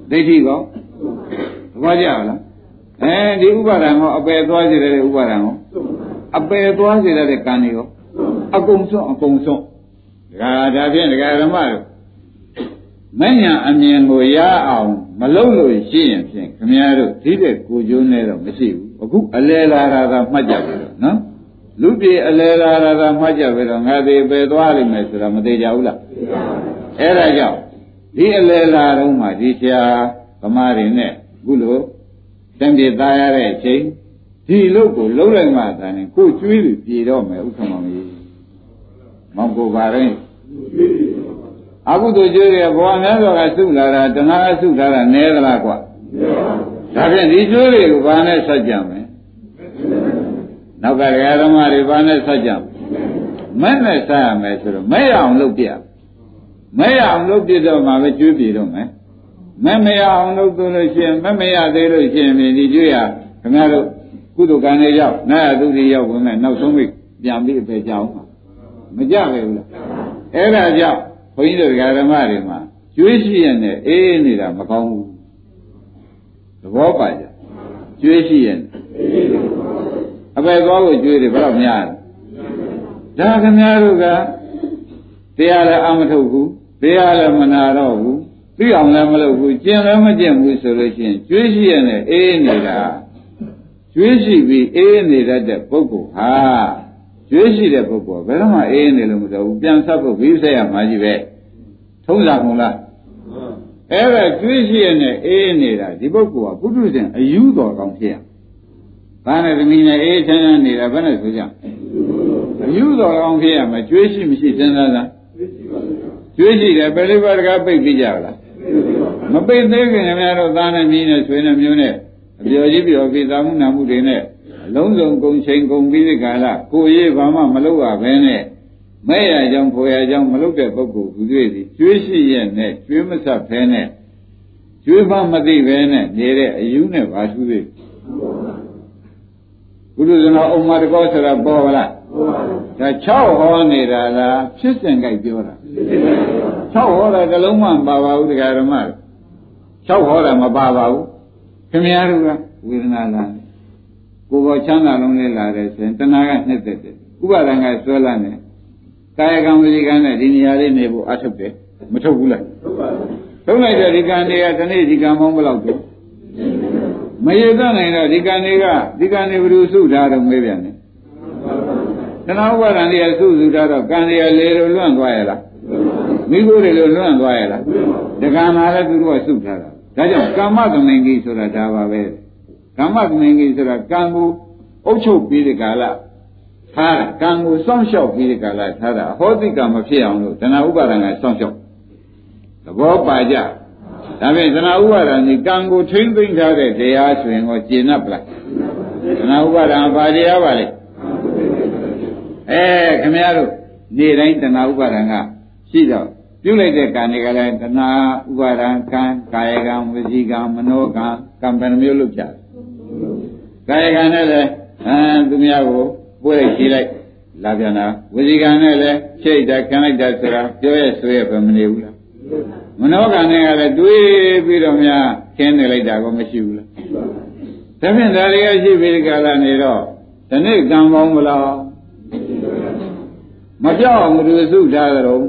ဒိဋ္ဌိရောတပတ်ကြပါလားအဲဒီဥပါဒံရောအပေသွားစေတဲ့ဥပါဒံရောအပေသွားစေတဲ့ကံတွေရောအကုန်ဆုံးအကုန်ဆုံးဒါဒါဖြင့်ဒကာဓမ္မတို့ မညာအမြင်ကိုရအောင်မလုပ်လို့ရှိရင်ဖြင့်ခမည်းတော်ဒီတဲ့ကိုကျိုးနဲ့တော့မရှိဘူးအခုအလဲလာတာကမှတ်ကြပြီတော့နော်လူပြေအလဲလာတာကမှတ်ကြပြီတော့ငါသေးပဲသွားလိမ့်မယ်ဆိုတာမသေးကြဘူးလားအဲ့ဒါကြောင့်ဒီအလဲလာတော့မှဒီဆရာသမားတွေနဲ့ခုလိုတံပြေသားရတဲ့အချိန်ဒီလုတ်ကိုလုံးလိုက်မှသာနဲ့ကိုကျွေးပြီးပြေတော့မယ်ဥက္ကမောင်ကြီးမောင်ကိုပါရင် အခုတို့ကျွေးတယ်ဘဝများစွာကစုလာတာတဏှာကစုထားတာနဲသလားကွာဒါဖြင့်ဒီကျွေးတွေကိုဘာနဲ့ဆက်ကြမယ်နောက်ကတရားဓမ္မတွေဘာနဲ့ဆက်ကြမလဲမဲ့နဲ့ဆက်ရမယ်ဆိုတော့မဲ့အောင်လုပ်ပြမဲ့အောင်လုပ်ပြတော့မှပဲကျွေးပြေတော့မယ်မဲ့မရအောင်လုပ်လို့ရှိရင်မဲ့မရသေးလို့ရှိရင်ဒီကျွေးရခင်ဗျားတို့ကုသိုလ်ကံတွေရောက်နာယသူတွေရောက်ဝင်မဲ့နောက်ဆုံးမိပြန်ပြီးအပေကြအောင်မကြပဲဘူးလားအဲ့ဒါကြောင့်ဘု န်းကြီးတို့ဓမ္မတွေမှာကျွေးရှိရနဲ့အေးနေတာမကောင်းဘူးသဘောပါကြကျွေးရှိရအပေသွားကိုကျွေးတယ်ဘယ်တော့များလဲဒါခင်ဗျားတို့ကတရားလည်းအမထုတ်ဘူးတရားလည်းမနာတော့ဘူးသိအောင်လည်းမလုပ်ဘူးကျင့်လည်းမကျင့်ဘူးဆိုလို့ရှိရင်ကျွေးရှိရနဲ့အေးနေတာကျွေးရှိပြီးအေးနေတတ်တဲ့ပုဂ္ဂိုလ်ဟာ ကျွေးရှိတဲ့ပုဂ္ဂိုလ်ဘယ်တော့မှအေးနေလို့မတော်ဘူးပြန်ဆက်ဖို့ဘိဆက်ရမှာကြီးပဲထုံးလာကုန်လားအဲ့ဒါကျွေးရှိရနဲ့အေးနေတာဒီပုဂ္ဂိုလ်ကပုထုဇဉ်အယူတော်ကောင်းဖြစ်ရဘာနဲ့သမီးနဲ့အေးချမ်းချမ်းနေတာဘယ်နဲ့ဆိုကြအယူတော်ကောင်းဖြစ်ရမှာကျွေးရှိမရှိစဉ်းစားတာကျွေးရှိတယ်ပရိပါဒကပိတ်ပြီးကြလားမပိတ်သေးခင်ခင်ဗျားတို့သားနဲ့မြင်းနဲ့ဆွေနဲ့မျိုးနဲ့အပျော်ကြီးပျော်ပြီးသာမှုနာမှုတွေနဲ့အ လုံးစုံကုံချိန်ကုံပြီးဒီကလာကိုရေးဘာမှမလုပ်ရဘဲနဲ့မဲ့ရကြောင်းဖို့ရကြောင်းမလုပ်တဲ့ပုဂ္ဂိုလ်ဘူးတွေ့သည်ကျွေးရှိရဲ့နဲ့ကျွေးမဆက်ဖဲနဲ့ကျွေးမှမသိဘဲနဲ့နေတဲ့အယူနဲ့ဘာသူသေးဘုရားဇနောအုံမတကောဆိုတာပေါ်လားဒါ6ဟောနေတာလားဖြစ်စဉ်ကြိုက်ပြောတာ6ဟောတာတလုံးမှမပါပါဘူးတရားဓမ္မ6ဟောတာမပါပါဘူးခင်ဗျားတို့ကဝေဒနာလာ ကိုယ်ပေါ်ချမ်းသာလုံးလေးလာတယ်ဆိုရင်တဏှာကနှစ်သက်တယ်ဥပါဒံကဆွဲလာတယ်ကာယကံဝစီကံနဲ့ဒီနေရာလေးနေဖို့အထုတ်တယ်မထုတ်ဘူးလားထုတ်ပါဘူးထုတ်လိုက်တဲ့ဒီကံတွေကတနေ့ဒီကံမောင်းဘယ်လောက်တော့မရသနိုင်တော့ဒီကံတွေကဒီကံတွေဘယ်လိုစုထားတော့မေးပြန်တယ်တဏှာဥပါဒံတွေကစုစုထားတော့ကံတွေကလေလိုလွန့်သွားရလားမိခိုးတွေလိုလွန့်သွားရလားဒကံမှာလည်းသူတို့ကစုထားတာဒါကြောင့်ကာမသမိန်ကြီးဆိုတာဒါပါပဲ ကာမသမိန်ကြီးဆိုတာကံကိုအုပ်ချုပ်ပြီးဒီကာလထားတာကံကိုစောင့်ရှောက်ပြီးဒီကာလထားတာဟောတိကံမဖြစ်အောင်လို့တဏှာဥပါဒံကစောင့်ရှောက်သဘောပါကြဒါဖြင့်တဏှာဥပါဒံကြီးကံကိုထိမ့်သိမ့်ထားတဲ့တရားဆိုရင်ကိုကျင့်납ပလားတဏှာဥပါဒံဘာတရားပါလဲအဲခင်ဗျားတို့နေ့တိုင်းတဏှာဥပါဒံကရှိတော့ပြုလိုက်တဲ့ကံတွေကလည်းတဏှာဥပါဒံကံကာယကံဝစီကံမနောကံကံဘယ်နှမျိုးလုပ်ကြတယ် ကာယကံနဲ့လည်းအဲသူများကိုပို့လိုက်ခြေလိုက်လာပြန်တာဝစီကံနဲ့လည်းချိတ်တာခံလိုက်တာဆိုတာပြောရဆိုရပဲမနေဘူးလားမနောကံနဲ့ကလည်းတွေးပြီးတော့များခင်းနေလိုက်တာကိုမရှိဘူးလားဒါဖြင့်ဒါတွေကရှိပြီးဒီကလာနေတော့ဒီနေ့ကံပေါင်းမလားမပြောက်အောင်မလို့စုထားကြတော့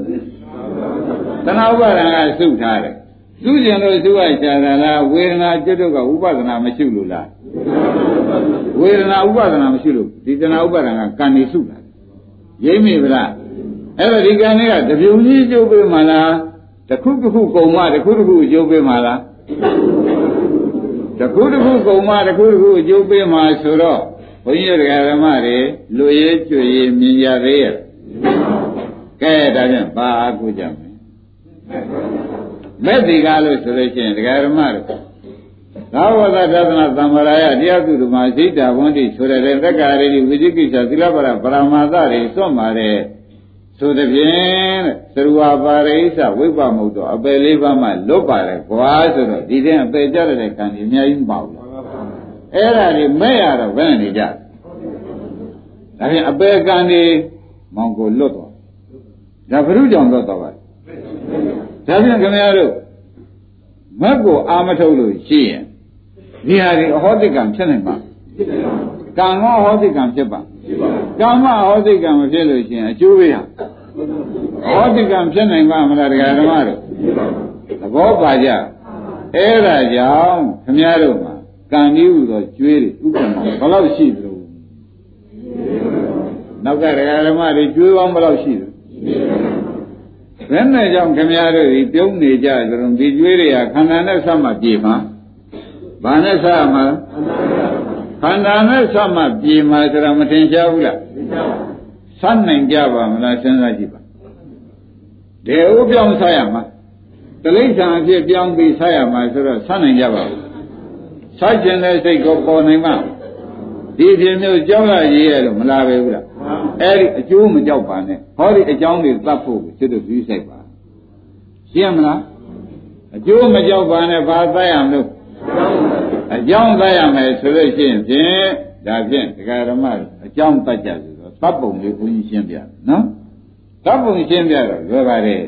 သနာဥပါဒံကစုထားတယ်စုကျင်လို့စုရချာတာလားဝေဒနာကျွတ်တို့ကဥပဒနာမရှိလို့လား ဝေဒနာဥပဒနာမရှိလို့ဒီသနာဥပါဒံကကံနေစုတာရိမ့်မိဗလားအဲ့တော့ဒီကံတွေကတပြုံကြီးကျုပ်ပေးမှလားတစ်ခုတစ်ခုကုံမတစ်ခုတစ်ခုကျုပ်ပေးမှလားတစ်ခုတစ်ခုကုံမတစ်ခုတစ်ခုကျုပ်ပေးမှဆိုတော့ဘုန်းကြီးတို့ဓမ္မတွေလူရေးကျွေရေးမြင်ကြသေးရဲ့ကဲဒါဖြင့်ဘာအကူကြမလဲမဲ့ဒီကားလို့ဆိုလို့ရှိရင်တရားဓမ္မတို့ သာဝတသဒ္ဒနာသံဃာယတရားသူဓမ္မစိတ်တာဝန္တိဆိုတဲ့သက္ကာရိဝိจิကိစ္စသီလပရပရမသတွေစွန့်ပါတယ်ဆိုတဲ့ဖြင့်သရူဝပါရိသဝိပ္ပမုတ်တော့အပယ်လေးပါးမှလွတ်ပါတယ်ကွာဆိုတော့ဒီတဲ့အပယ်ကြတဲ့ကံကြီးအများကြီးမပါဘူးလားအဲ့ဒါတွေမဲ့ရတော့ဘယ်နဲ့နေကြဒါဖြင့်အပယ်ကံတွေမောင်ကိုလွတ်တော့ဒါဘုရုကြောင့်လွတ်တော့ပါဒါဖြင့်ခင်ဗျားတို့ မက်ကိုအာမထုတ်လို့ရှိရင်ဒီဟာဒီအဟောတိကံဖြစ်နိုင်မှာကံဟောဟောတိကံဖြစ်ပါကမ္မဟောတိကံမဖြစ်လို့ရှိရင်အကျိုးပေးဟာဟောတိကံဖြစ်နိုင်ပါမလားတရားဓမ္မတို့သဘောပါကြအဲ့ဒါကြောင့်ခင်ဗျားတို့မှာကံကြီးဟူသောကျွေးတွေဥပမာဘယ်လောက်ရှိသလဲနောက်ကတရားဓမ္မတွေကျွေးပေါင်းဘယ်လောက်ရှိသလဲ ဘဘယ်နဲ့ကြောင့်ခင်ဗျားတို့ဒီပြုံးနေကြကြုံဒီကျွေးတွေကခန္ဓာနဲ့ဆက်မှပြေမှာဘာနဲ့ဆက်မှာခန္ဓာနဲ့ဆက်မှပြေမှာဆိုတာမထင်ရှားဘူးလားဆက်နိုင်ကြပါမလားစဉ်းစားကြည့်ပါဒေဥပြောင်းဆက်ရမှာတလိ္ဆာအဖြစ်ပြောင်းပြီးဆက်ရမှာဆိုတော့ဆက်နိုင်ကြပါဘူးဆက်ကျင်တဲ့စိတ်ကိုပေါ်နိုင်မှာဒီဖြစ်မျိုးကြောက်ရရေးရလို့မလာပဲဘူးလား အဲ့ဒီအကျိုးမကြောက်ပါနဲ့ဟောဒီအကြောင်းတွေသတ်ဖို့ကျွတ်တို့ပြီးဆိုင်ပါရှင်းမလားအကျိုးမကြောက်ပါနဲ့ဘာသတ်ရမလို့အကြောင်းသတ်ရမယ်ဆိုလို့ရှိရင်ဖြင့်ဒါဖြင့်ဒကာရမအကြောင်းသတ်ကြဆိုတော့သတ်ပုံလေးဘုန်းကြီးရှင်းပြနော်သတ်ပုံရှင်းပြတော့လွယ်ပါတယ်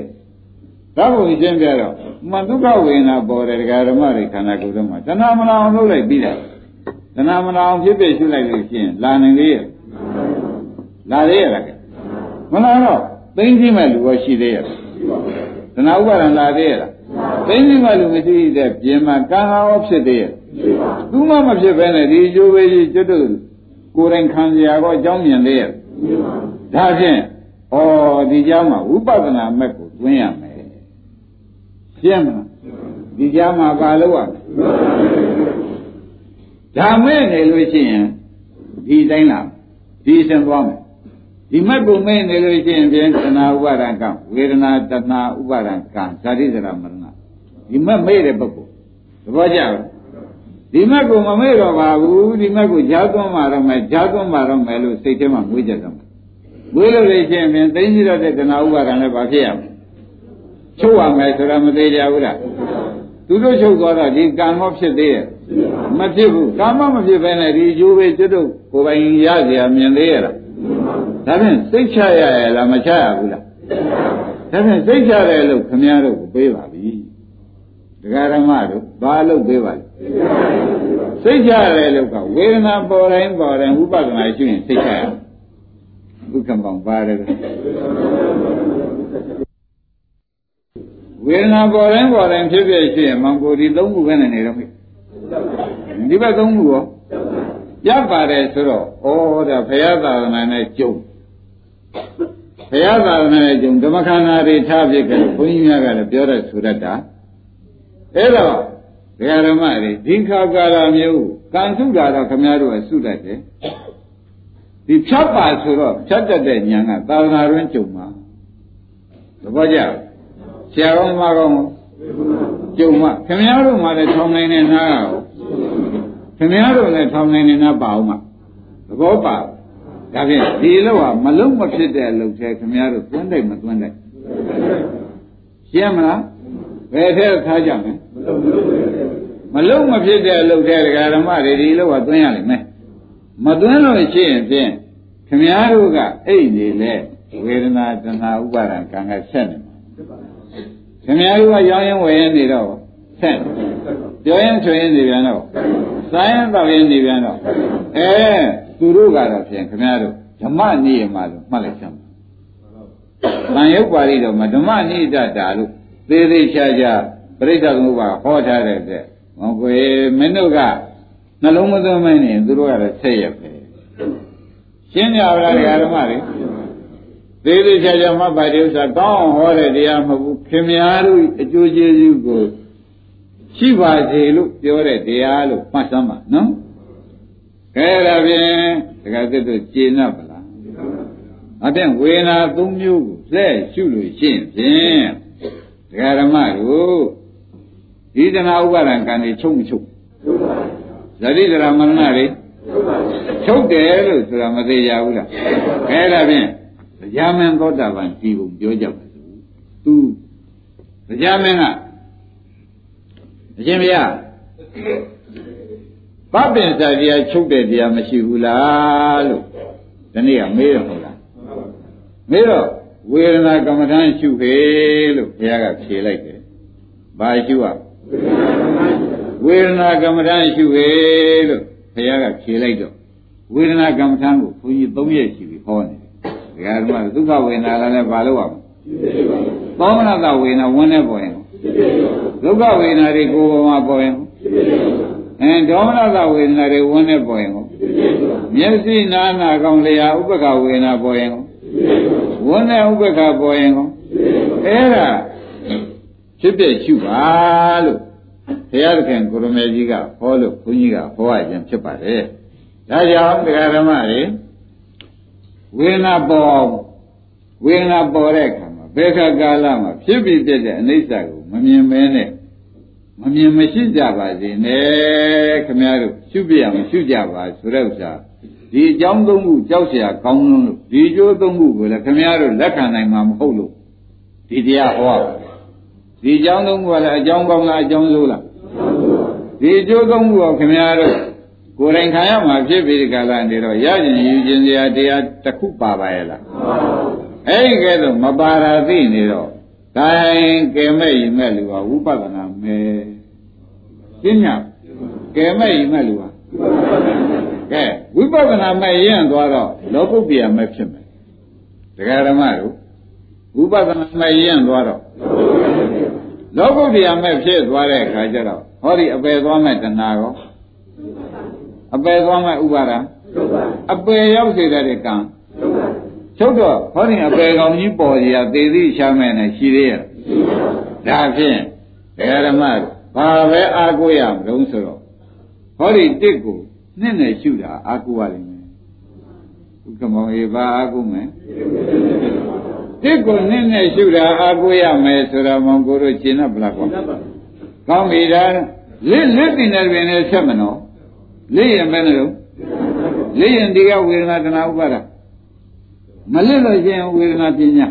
သတ်ပုံရှင်းပြတော့မဒုက္ခဝေဒနာပေါ်တယ်ဒကာရမတွေခန္ဓာကိုယ်ထဲမှာတဏှာမနာအောင်လုပ်လိုက်ပြီးတာတဏှာမနာအောင်ဖြစ်ဖြစ်ရှုလိုက်လို့ရှိရင်လာနိုင်လေရဲ့ လာသေးရလားကဲမလာတော့သိသိမဲ့လူရောရှိသေးရဲ့တဏှာဥပါဒံလာသေးရလားသိသိမဲ့လူမရှိတဲ့ပြင်မှာကံရောဖြစ်သေးရဲ့သူမှမဖြစ်ဘဲနဲ့ဒီအကျိုးပဲကြီးကျွတ်တို့ကိုယ်တိုင်ခံစရာတော့အကြောင်းမြင်သေးရဲ့ဒါဖြင့်ဩဒီကြားမှာဝိပဿနာမဲ့ကိုတွင်းရမယ်ရှင်းမလားဒီကြားမှာပါလို့ရမယ်ဒါမဲ့နေလို့ရှိရင်ဒီတိုင်းလားဒီစင်သွားမယ် ဒီမက်ကိုမဲ့နေလို့ရှိရင်ပြန်သနာဥပါဒံကဝေဒနာတဏှာဥပါဒံကဇာတိစရာမရဏဒီမက်မဲ့တဲ့ပုဂ္ဂိုလ်သဘောကျလားဒီမက်ကိုမမဲ့တော့ပါဘူးဒီမက်ကိုဂျားသွန်းมาတော့မယ်ဂျားသွန်းมาတော့မယ်လို့စိတ်ထဲမှာမွေးကြတော့မယ်မွေးလို့လို့ရှိရင်ပြန်သိသိတော့တဲ့တဏှာဥပါဒံလည်းဘာဖြစ်ရမလဲချုပ်ရမယ်ဆိုတာမသေးကြဘူးလားသူတို့ချုပ်သွားတော့ဒီကံမောဖြစ်သေးရဲ့မဖြစ်ဘူးကာမမဖြစ်ဘဲနဲ့ဒီအကျိုးပဲကျွတ်တို့ကိုယ်ပိုင်ရเสียမြင်သေးရလား ဒါဖြင့်စိတ်ချရရလားမချရဘူးလားဒါဖြင့်စိတ်ချတယ်လို့ခမည်းတော်ကိုပေးပါပြီဒကာရမတို့ဘာလို့ပေးပါလဲစိတ်ချရတယ်လို့ကဝေဒနာပေါ်တိုင်းပေါ်တိုင်းဥပဒနာရှိရင်စိတ်ချရဒုက္ခပေါင်းပါတယ်ဝေဒနာပေါ်တိုင်းပေါ်တိုင်းဖြစ်ဖြစ်ရှိရင်မောင်ကိုဒီသုံးခုပဲနေတော့ပြီဒီဘက်သုံးခုရောရပါတယ်ဆိုတော့ဩဒါဘုရားသာသနာနဲ့ကြုံ ဘုရားသာသနာနဲ့ကြုံဓမ္မခန္ဓာတွေထားဖြစ်ကြလို့ဘုန်းကြီးများကလည်းပြောတဲ့ဆိုရတာအဲ့တော့ဒကာဓမ္မတွေဒီခါကာလမျိုးကံစုတာတော့ခမည်းတော်ကစုတတ်တယ်ဒီဖြတ်ပါဆိုတော့ဖြတ်တတ်တဲ့ဉာဏ်ကသာသနာတွင်ကြုံမှာသဘောကျဆရာကောင်းမကောင်းကြုံမှာခမည်းတော်မှလည်းထောင်နိုင်နေနားရောခင်ဗျားတို့လည်းထောင်နိုင်နေနာပါအောင်မှာသဘောပါ ဒါဖြင့်ဒီလောကမလုံးမဖြစ်တဲ့အလုပ်ထဲခင်ဗျားတို့သွန်းတိုက်မသွန်းတိုက်ရှင်းမလားဘယ်ထဲထားကြမလဲမလုံးမဖြစ်တဲ့အလုပ်ထဲဒကာဓမ္မတွေဒီလောကသွင်းရလိမ့်မယ်မသွင်းလို့ရှိရင်ဖြင့်ခင်ဗျားတို့ကအိတ်နေလေဝေဒနာတဏှာဥပါဒံကံကဆက်နေမှာခင်ဗျားတို့ကရောင်းရင်ဝယ်ရင်နေတော့ဆက်ပြောရင်ချွေရင်နေပြန်တော့စားရင်တော့ရင်နေပြန်တော့အဲ သူတို့ကတော့ဖြင့်ခင်ဗျားတို့ဓမ္မနိယမလို့မှတ်လိုက်ချင်ပါ။ဗံယုတ်ပါဠိတော်မှာဓမ္မနိဒတာလို့သေးသေးချာချာပြိဿသမုပ္ပါဟောထားတဲ့တဲ့။ဟောကိုမင်းတို့ကနှလုံးမသွင်းမနေသူတို့ကတော့ဆက်ရပဲ။ရှင်းကြပါလားဓမ္မတွေ။သေးသေးချာချာမှတ်ပါတဲ့ဥစ္စာကောင်းအောင်ဟောတဲ့တရားမဟုတ်ဘူး။ခင်ဗျားတို့အကျိုးကျေးဇူးကိုရှိပါစေလို့ပြောတဲ့တရားလို့မှတ်စမ်းပါနော်။ ခဲဒါဖြင့်တခါသစ်တို့ကျေနပ်ပါလား။အပြင်ဝေနာသုံးမျိုးကိုလက်ရှုလို့ရှိရင်ဖြင့်ဒကာဓမ္မတို့ဒီတနာဥပါဒံကံတွေချုပ်မချုပ်ဇတိဒရာမရဏတွေချုပ်တယ်လို့ဆိုတာမသေးရဘူးလား။ခဲဒါဖြင့်တရားမင်းသောတာပန်ဒီကိုပြောကြပါစို့။ तू တရားမင်းကအရှင်ဘုရား ပပင်စာတရားချုပ်တဲ့တရားမရှိဘူးလားလို့ဒီနေ့ကမေးရမလားမေးတော့ဝေဒနာကမ္မဋ္ဌာန်းရှုခေလို့ဘုရားကဖြေလိုက်တယ်ဘာရှုရဝေဒနာကမ္မဋ္ဌာန်းရှုခေလို့ဘုရားကဖြေလိုက်တော့ဝေဒနာကမ္မဋ္ဌာန်းကိုဘုန်းကြီး၃ရက်ရှိပြီဟောနေတယ်ဒကာဓမ္မဒုက္ခဝေဒနာလည်းဘာလို့ရမလဲသောမနတဝေဒနာဝန်းနေပေါ်ရင်ဒုက္ခဝေဒနာတွေကိုယ်ပေါ်မှာပေါ်ရင် အဲဒေါမနတဝေဒနာတွေဝန်းနေပေါ်ရင်မျက်စိနာနာကောင်လျာဥပ္ပခဝေဒနာပေါ်ရင်ဝန်းနေဥပ္ပခပေါ်ရင်အဲ့ဒါဖြစ်ဖြစ်ရှုပါလို့ဘုရားသခင်ကိုရမေကြီးကဟောလို့ဘုန်းကြီးကဟောရခြင်းဖြစ်ပါတယ်ဒါကြောင့်တရားဓမ္မတွေဝေဒနာပေါ်ဝေဒနာပေါ်တဲ့အခါမှာဘယ်ခါကာလမှာဖြစ်ပြီးပြတဲ့အနိစ္စကိုမမြင်မဲနဲ့ မမြင်မရှိကြပါစေနဲ့ခမည်းတော်ရှုပြရမရှုကြပါဆိုတဲ့ဥစ္စာဒီအကြောင်းသုံးခုကြောက်เสียကောင်းလို့ဒီအကျိုးသုံးခုကိုလည်းခမည်းတော်လက်ခံနိုင်မှာမဟုတ်လို့ဒီတရားဟောဒီအကြောင်းသုံးခုကလည်းအကြောင်းကောင်းလားအကြောင်းဆိုးလားဒီအကျိုးသုံးခုကိုခမည်းတော်ကိုယ်တိုင်ခံရမှာဖြစ်ပြီးဒီကလာနေတော့ရရင်ယူခြင်းစရာတရားတစ်ခုပါပါရဲ့လားအဲ့ဒီကဲတော့မပါရာသိနေတော့ ဒါရင်ကဲမဲ့ရင်မဲ့လူကဝိပဿနာမဲ့ပြညာကဲမဲ့ရင်မဲ့လူကကဲဝိပဿနာမဲ့ရင်သွားတော့လောကုပ္ပိယမဲ့ဖြစ်မယ်တရားဓမ္မတို့ဝိပဿနာမဲ့ရင်သွားတော့လောကုပ္ပိယမဲ့ဖြစ်သွားတဲ့အခါကျတော့ဟောဒီအပယ်သွားမဲ့တဏှာရောအပယ်သွားမဲ့ဥပါဒအပယ်ရောက်စေတဲ့ကံ ချုပ်တော့ဟောဒီအပယ်ကောင်ကြီးပေါ်ကြီးကသေသည်ရှားမဲ့နဲ့ရှိသေးရဲ့ဒါဖြင့်ဓမ္မဘာပဲအားကိုးရမလို့ဆိုတော့ဟောဒီတစ်ကိုနှစ်နဲ့ရှုတာအားကိုးရလိမ့်မယ်ဥက္ကမောေဘာအားကိုးမယ်တစ်ကိုနှစ်နဲ့ရှုတာအားကိုးရမယ်ဆိုတော့မောင်ကိုတို့ရှင်းတော့ဗလားကောကောင်းပြီဒါလက်လက်တင်တဲ့တွင်လည်းဆက်မနော်လက်ရင်ပဲလို့လက်ရင်ဒီကဝေဒနာတဏှာဥပါဒ မလက်လို့ရှင်ဝေဒနာပညာ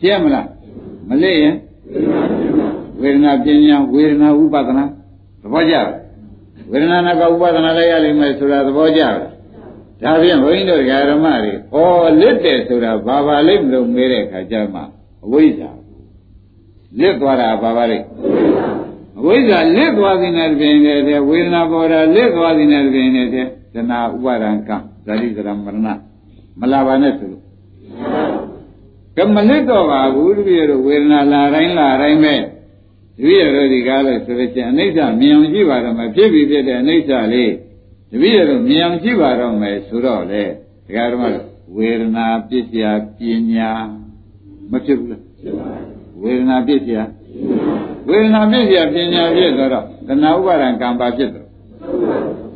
ရှင်းမလားမလက်ရင်ဝေဒနာပညာဝေဒနာဥပဒနာသဘောကျလားဝေဒနာနာကဥပဒနာလည်းရလိမ့်မယ်ဆိုတာသဘောကျလားဒါဖြင့်ဘုန်းကြီးတို့ဓမ္မတွေဩလက်တယ်ဆိုတာဘာပါလိမ့်မလို့မေးတဲ့အခါကျမှအဝိဇ္ဇာလက်သွားတာဘာပါလိမ့်အဝိဇ္ဇာလက်သွားတဲ့နဲ့ပြင်နေတဲ့ဝေဒနာပေါ်တာလက်သွားတဲ့နဲ့ပြင်နေတဲ့တဏှာဥပါဒံကဇာတိဇရမရဏ မလာပါနဲ့ဆိုလို့ကမလစ်တော့ပါဘူးတပည့်တို့ဝေဒနာလာတိုင်းလာတိုင်းပဲတပည့်တို့ဒီကားလို့ဆိုလို့ချင်းအနိစ္စမြင်အောင်ကြည့်ပါတော့မယ်ဖြစ်ပြီးဖြစ်တဲ့အနိစ္စလေးတပည့်တို့မြင်အောင်ကြည့်ပါတော့မယ်ဆိုတော့လေဒကာတော်မဝေဒနာပစ္စယပညာမဖြစ်ဘူးလားဖြစ်ပါဘူးဝေဒနာပစ္စယဝေဒနာပစ္စယပညာဖြစ်တော့တဏှာဥပါဒံကံပါဖြစ်တော့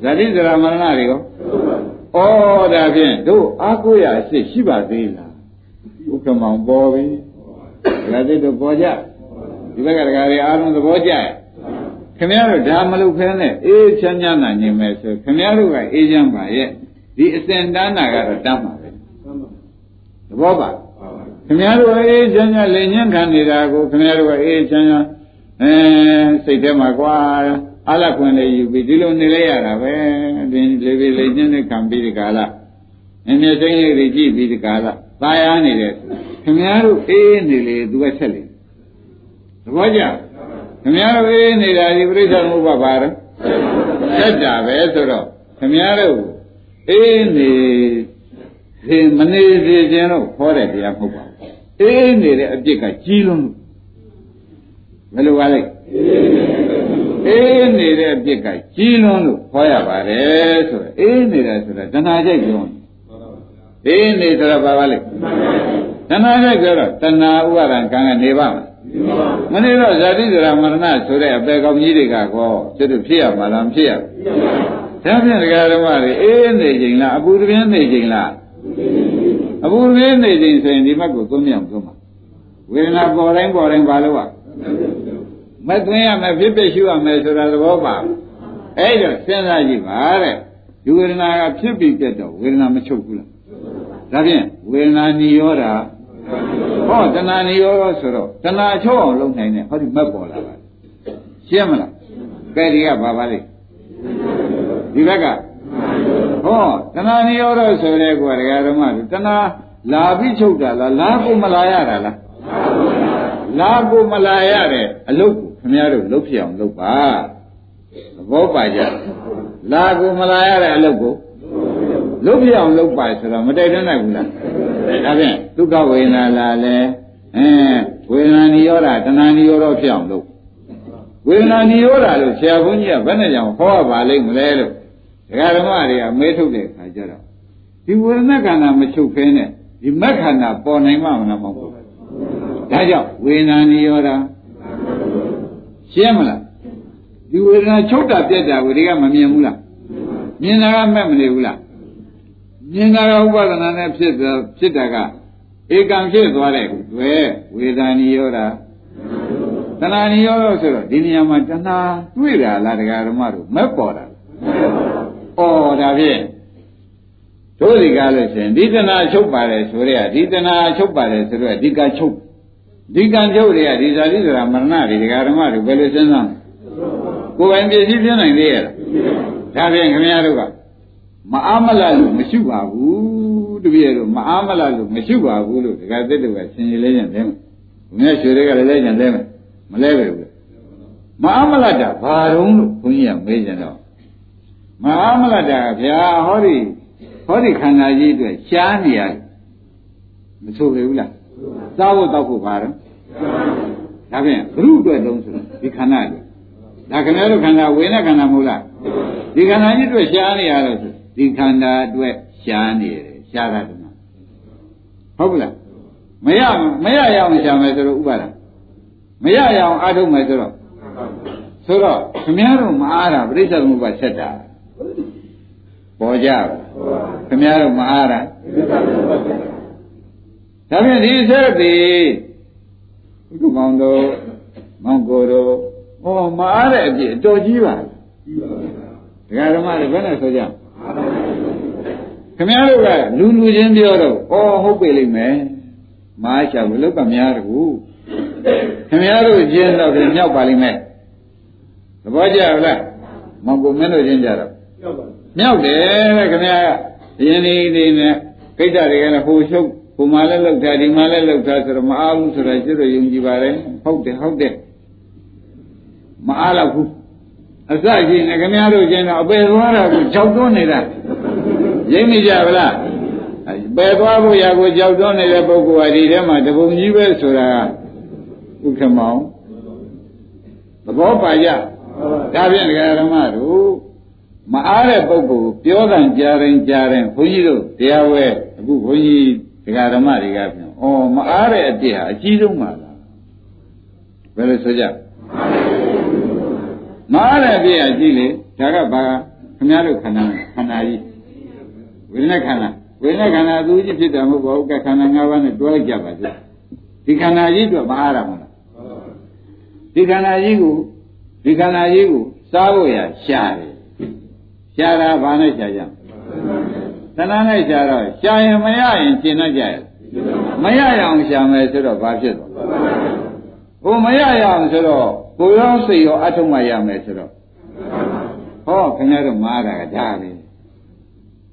ဇာတိဇရာမရဏတွေရော ဩဒါဖြင့်တို့အားကိုးရအစ်ရှိပါသေးလားဥက္ကမောင်ပေါ်ပြီဒါသိတော့ပေါ်ကြဒီဘက်ကတကားတွေအားလုံးသဘောကျရဲ့ခင်ဗျားတို့ဒါမလုပ်ဖဲနဲ့အေးချမ်းချမ်းသာနေမယ်ဆိုခင်ဗျားတို့ကအေးချမ်းပါရဲ့ဒီအစဉ်တန်းတာကတော့တမ်းပါပဲသဘောပါခင်ဗျားတို့အေးချမ်းချမ်းလိန်ညံ့ခံနေတာကိုခင်ဗျားတို့ကအေးချမ်းချမ်းအဲစိတ်ထဲမှာကွာ အလခွင်လေးယူပြီးဒီလိုနေလိုက်ရတာပဲဒီလေးလေးလေးညင်းနဲ့ခံပြီးဒီကာလအင်းမြတ်တိုင်းလေးတွေကြည့်ပြီးဒီကာလตายအားနေတယ်ခင်ဗျားတို့အေးနေလေသူကဆက်လေသဘောကျခင်ဗျားတို့အေးနေတာဒီပြိဿမှုပါပါတော့ဆက်တာပဲဆိုတော့ခင်ဗျားတို့အေးနေစေမနေစေခြင်းတော့ခေါ်တဲ့တရားမဟုတ်ပါဘူးအေးနေတဲ့အပြစ်ကကြီးလုံးဘယ်လိုပါလဲအေး နေတဲ့အပြစ်ကကြီးလွန်းလို့ခေါ်ရပါတယ်ဆိုတော့အေးနေတယ်ဆိုတာတဏှာကြိုက်ပြောအေးနေဆိုတာဘာပါလဲတဏှာကြိုက်ပြောတော့တဏှာဥပါဒံကံကနေပါမလားမနေတော့ဇာတိဇရာမရဏဆိုတဲ့အပေကောင်းကြီးတွေကကောကျွတ်ဖြစ်ရမှာလားမဖြစ်ရဘူးဒါဖြင့်ဒကာဓမ္မတွေအေးနေချိန်လားအပူတပြင်းနေချိန်လားအပူတပြင်းနေချိန်ဆိုရင်ဒီဘက်ကိုသုံးမြောင်သုံးပါဝေဒနာပေါ်တိုင်းပေါ်တိုင်းဘာလို့ ਆ မသွင်းရမယ်ဖြစ်ဖြစ်ရှုရမယ်ဆိုတာသဘောပါအဲ့တော့စဉ်းစားကြည့်ပါတဲ့ဒီဝေဒနာကဖြစ်ပြီးပြတ်တော့ဝေဒနာမချုပ်ဘူးလားဒါဖြင့်ဝေဒနာနိရောဓဟောတဏှာနိရောဓဆိုတော့တဏှာချုပ်အောင်လုပ်နိုင်တယ်ဟောဒီမက်ပေါ်လာပါရှင်းမလားကဲဒီကဘာပါလိမ့်ဒီဘက်ကဟောတဏှာနိရောဓဆိုတဲ့ကွာဒကာဓမ္မတဏှာလာပြီးချုပ်တာလားလာကိုမလာရတာလားလာကိုမလာရတဲ့အလုတ်ကို ခင်ဗျားတို့လုတ်ဖြစ်အောင်လုပ်ပါသဘောပါကြလာကိုမလာရတဲ့အလုပ်ကိုလုတ်ဖြစ်အောင်လုပ်ပါဆိုတော့မတိုက်တွန်းနိုင်ဘူးလားဒါဖြင့်ဒုက္ခဝေဒနာလာလဲအဲဝေဒနာနိရောဓတဏှာနိရောဓဖြစ်အောင်လုပ်ဝေဒနာနိရောဓလို့ဆရာဘုန်းကြီးကဘယ်နဲ့ကြောင့်ဟောပါလိမ့်မလဲလို့ဒကာဓမ္မတွေကမေးထုတ်တဲ့အခါကျတော့ဒီဝေဒနာခန္ဓာမချုပ်ဖဲနဲ့ဒီမက်ခန္ဓာပေါ်နိုင်မှမလားမဟုတ်ဘူးဒါကြောင့်ဝေဒနာနိရောဓ ရှင်းမလားဒီဝေဒနာချုပ်တာပြက်တာကိုဒီကမမြင်ဘူးလားမြင်တာကမဲ့မနေဘူးလားမြင်တာကဥပါဒနာနဲ့ဖြစ်တာဖြစ်တာကဧကံဖြစ်သွားတဲ့တွေ့ဝေဒနာနိရောဓတဏှာနိရောဓဆိုတော့ဒီနေရာမှာတဏှာတွေ့တာလားတရားဓမ္မတို့မဲ့ပေါ်တာဩဒါဖြင့်တို့ဒီကားလို့ရှင်ဒီတဏှာချုပ်ပါတယ်ဆိုရဲဒီတဏှာချုပ်ပါတယ်ဆိုတော့ဒီကချုပ် ဒီကံချုပ်တွေကဒီဇာတိဆိုတာမရဏတွေတရားဓမ္မတွေဘယ်လိုစဉ်းစားကိုယ်ပိုင်ပြည့်စည်ပြနိုင်သေးရဲ့လားဒါဖြင့်ခင်ဗျားတို့ကမအားမလလို့မရှိပါဘူးတပည့်တို့မအားမလလို့မရှိပါဘူးလို့ဒကာသစ်တို့ကဆင်ခြင်လဲကြတယ်ဘုရားရွှေတွေကလည်းလဲကြတယ်မလဲပဲဘူးမအားမလတာဘာတုံးလို့ဘုန်းကြီးကမေးကြတော့မအားမလတာဗျာဟောဒီဟောဒီခန္ဓာကြီးအတွက်ရှားနေရမဆိုပေဘူးလား စားဖို့တောက်ဖို့ပါတော့ဒါဖြင့်ဘုရုအတွက်လုံးဆိုဒီခန္ဓာကြီးဒါခင်ဗျားတို့ခန္ဓာဝေဒနာခန္ဓာမဟုတ်လားဒီခန္ဓာကြီးအတွက်ရှားနေရတော့ဆိုဒီခန္ဓာအတွက်ရှားနေတယ်ရှားတာကဟုတ်ဘူးလားမရမရရအောင်ရှားမယ်ဆိုတော့ဥပါဒမရရအောင်အားထုတ်မယ်ဆိုတော့ဆိုတော့ခင်ဗျားတို့မအားတာပြိဿသမုပ္ပါဆက်တာပေါ်ကြပါခင်ဗျားတို့မအားတာ ဒါဖြင့်ဒီဆက်သည်ဘုရားမောင်တို့မောင်ကိုတို့ဟောမအားတဲ့အပြည့်အတော်ကြီးပါကြီးပါဒကာဓမ္မတွေဘယ်နဲ့ဆိုကြခင်ဗျားတို့ကလူလူချင်းပြောတော့ဩဟုတ်ပြီလိမ့်မယ်မအားချဘူးလောက်ကများတကူခင်ဗျားတို့ချင်းတော့ပြန်မြောက်ပါလိမ့်မယ်သဘောကျလားမောင်ကိုမင်းတို့ချင်းကြတော့မြောက်တယ်တဲ့ခင်ဗျားကယင်းဒီဒီနဲ့ကိစ္စတွေကလည်းဟိုရှုပ် ဟိုမှလည်းလောက်တာဒီမှလည်းလောက်တာဆိုတော့မအားဘူးဆိုတာကျွတ်တော့ယုံကြည်ပါတယ်ဟုတ်တယ်ဟုတ်တယ်မအားတော့ဘူးအစရှိနေခင်ဗျားတို့ချင်းတော့အပေသွားတာကိုကြောက်သွန်းနေတာရိပ်မိကြဗလားပယ်သွားဖို့ရာကိုကြောက်သွန်းနေတဲ့ပုဂ္ဂိုလ်ဟာဒီထဲမှာတပုံကြီးပဲဆိုတာဥက္ကမောင်သဘောပါကြဒါဖြင့်ဒကာဓမ္မတို့မအားတဲ့ပုဂ္ဂိုလ်ပြောတဲ့ကြားရင်ကြားရင်ဘုန်းကြီးတို့တရားဝဲအခုဘုန်းကြီး ဒကာဓမ္မတွေကပြန်ဩမအားတဲ့အပြစ်ဟာအကြီးဆုံးပါလားဘယ်လိုဆိုကြမအားတဲ့အပြစ်ဟာကြီးလေဒါကဘာခင်ဗျားတို့ခန္ဓာခန္ဓာကြီးဝိညာဉ်ခန္ဓာဝိညာဉ်ခန္ဓာသူကြီးဖြစ်တယ်မဟုတ်ပါဘူးကခန္ဓာ၅ပါးနဲ့တွဲလိုက်ကြပါစေဒီခန္ဓာကြီးတော့မအားရမလားဒီခန္ဓာကြီးကိုဒီခန္ဓာကြီးကိုစားဖို့ရရှာတယ်ရှာတာဘာနဲ့ရှာကြ သဏ္ဍာန်နဲ့ရှာတော့ရှာရင်မရရင်ရှင်းတတ်ကြရဲ့မရရအောင်ရှာမယ်ဆိုတော့ဘာဖြစ်သွားဟိုမရရအောင်ဆိုတော့ကိုယ်ရောစိတ်ရောအထုံးမှရမယ်ဆိုတော့ဟောခင်ဗျားတို့မားတာကဒါပဲ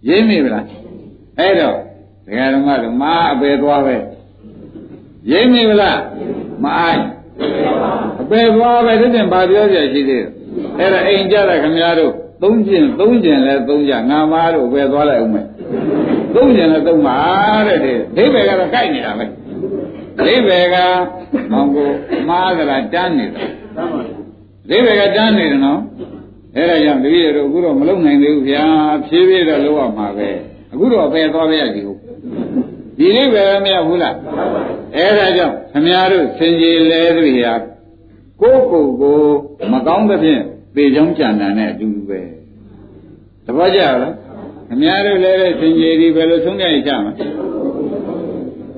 ရိပ်မိဗလားအဲ့တော့ဒကာဓမ္မတို့မားအပေသွားပဲရိပ်မိဗလားမအိုက်အပေသွားပဲဒီပြင်ဘာပြောကြရှိသေးတယ်အဲ့ဒါအိမ်ကြတာခင်ဗျားတို့ သုံးကျင်သုံးကျင်လဲသုံးကြငါမားတို့ပဲသွားလိုက်အောင်မယ်သုံးကျင်လဲသုံးပါတဲ့ဒီဒိဗေကတော့ကြိုက်နေတာပဲဒိဗေကမောင်ကိုမားကလားတန်းနေတာဒိဗေကတန်းနေတယ်နော်အဲ့ဒါကြောင့်တပည့်တို့အခုတော့မလုံနိုင်သေးဘူးဗျာဖြည်းဖြည်းတော့လုပ်ရမှာပဲအခုတော့ပဲသွားပြရစီဟုတ်ဒီလေးပဲမရဘူးလားအဲ့ဒါကြောင့်ခမည်းတော်စင်ကြီးလဲသူရာကိုယ့်ကိုယ်ကိုမကောင်းသဖြင့် ပေချောင်းကြံတာနဲ့အတူတူပဲတပည့်ကြလားခမည်းတော်လဲတဲ့စင်ကြီးဒီဘယ်လိုဆုံးဖြတ်ရကြမှာ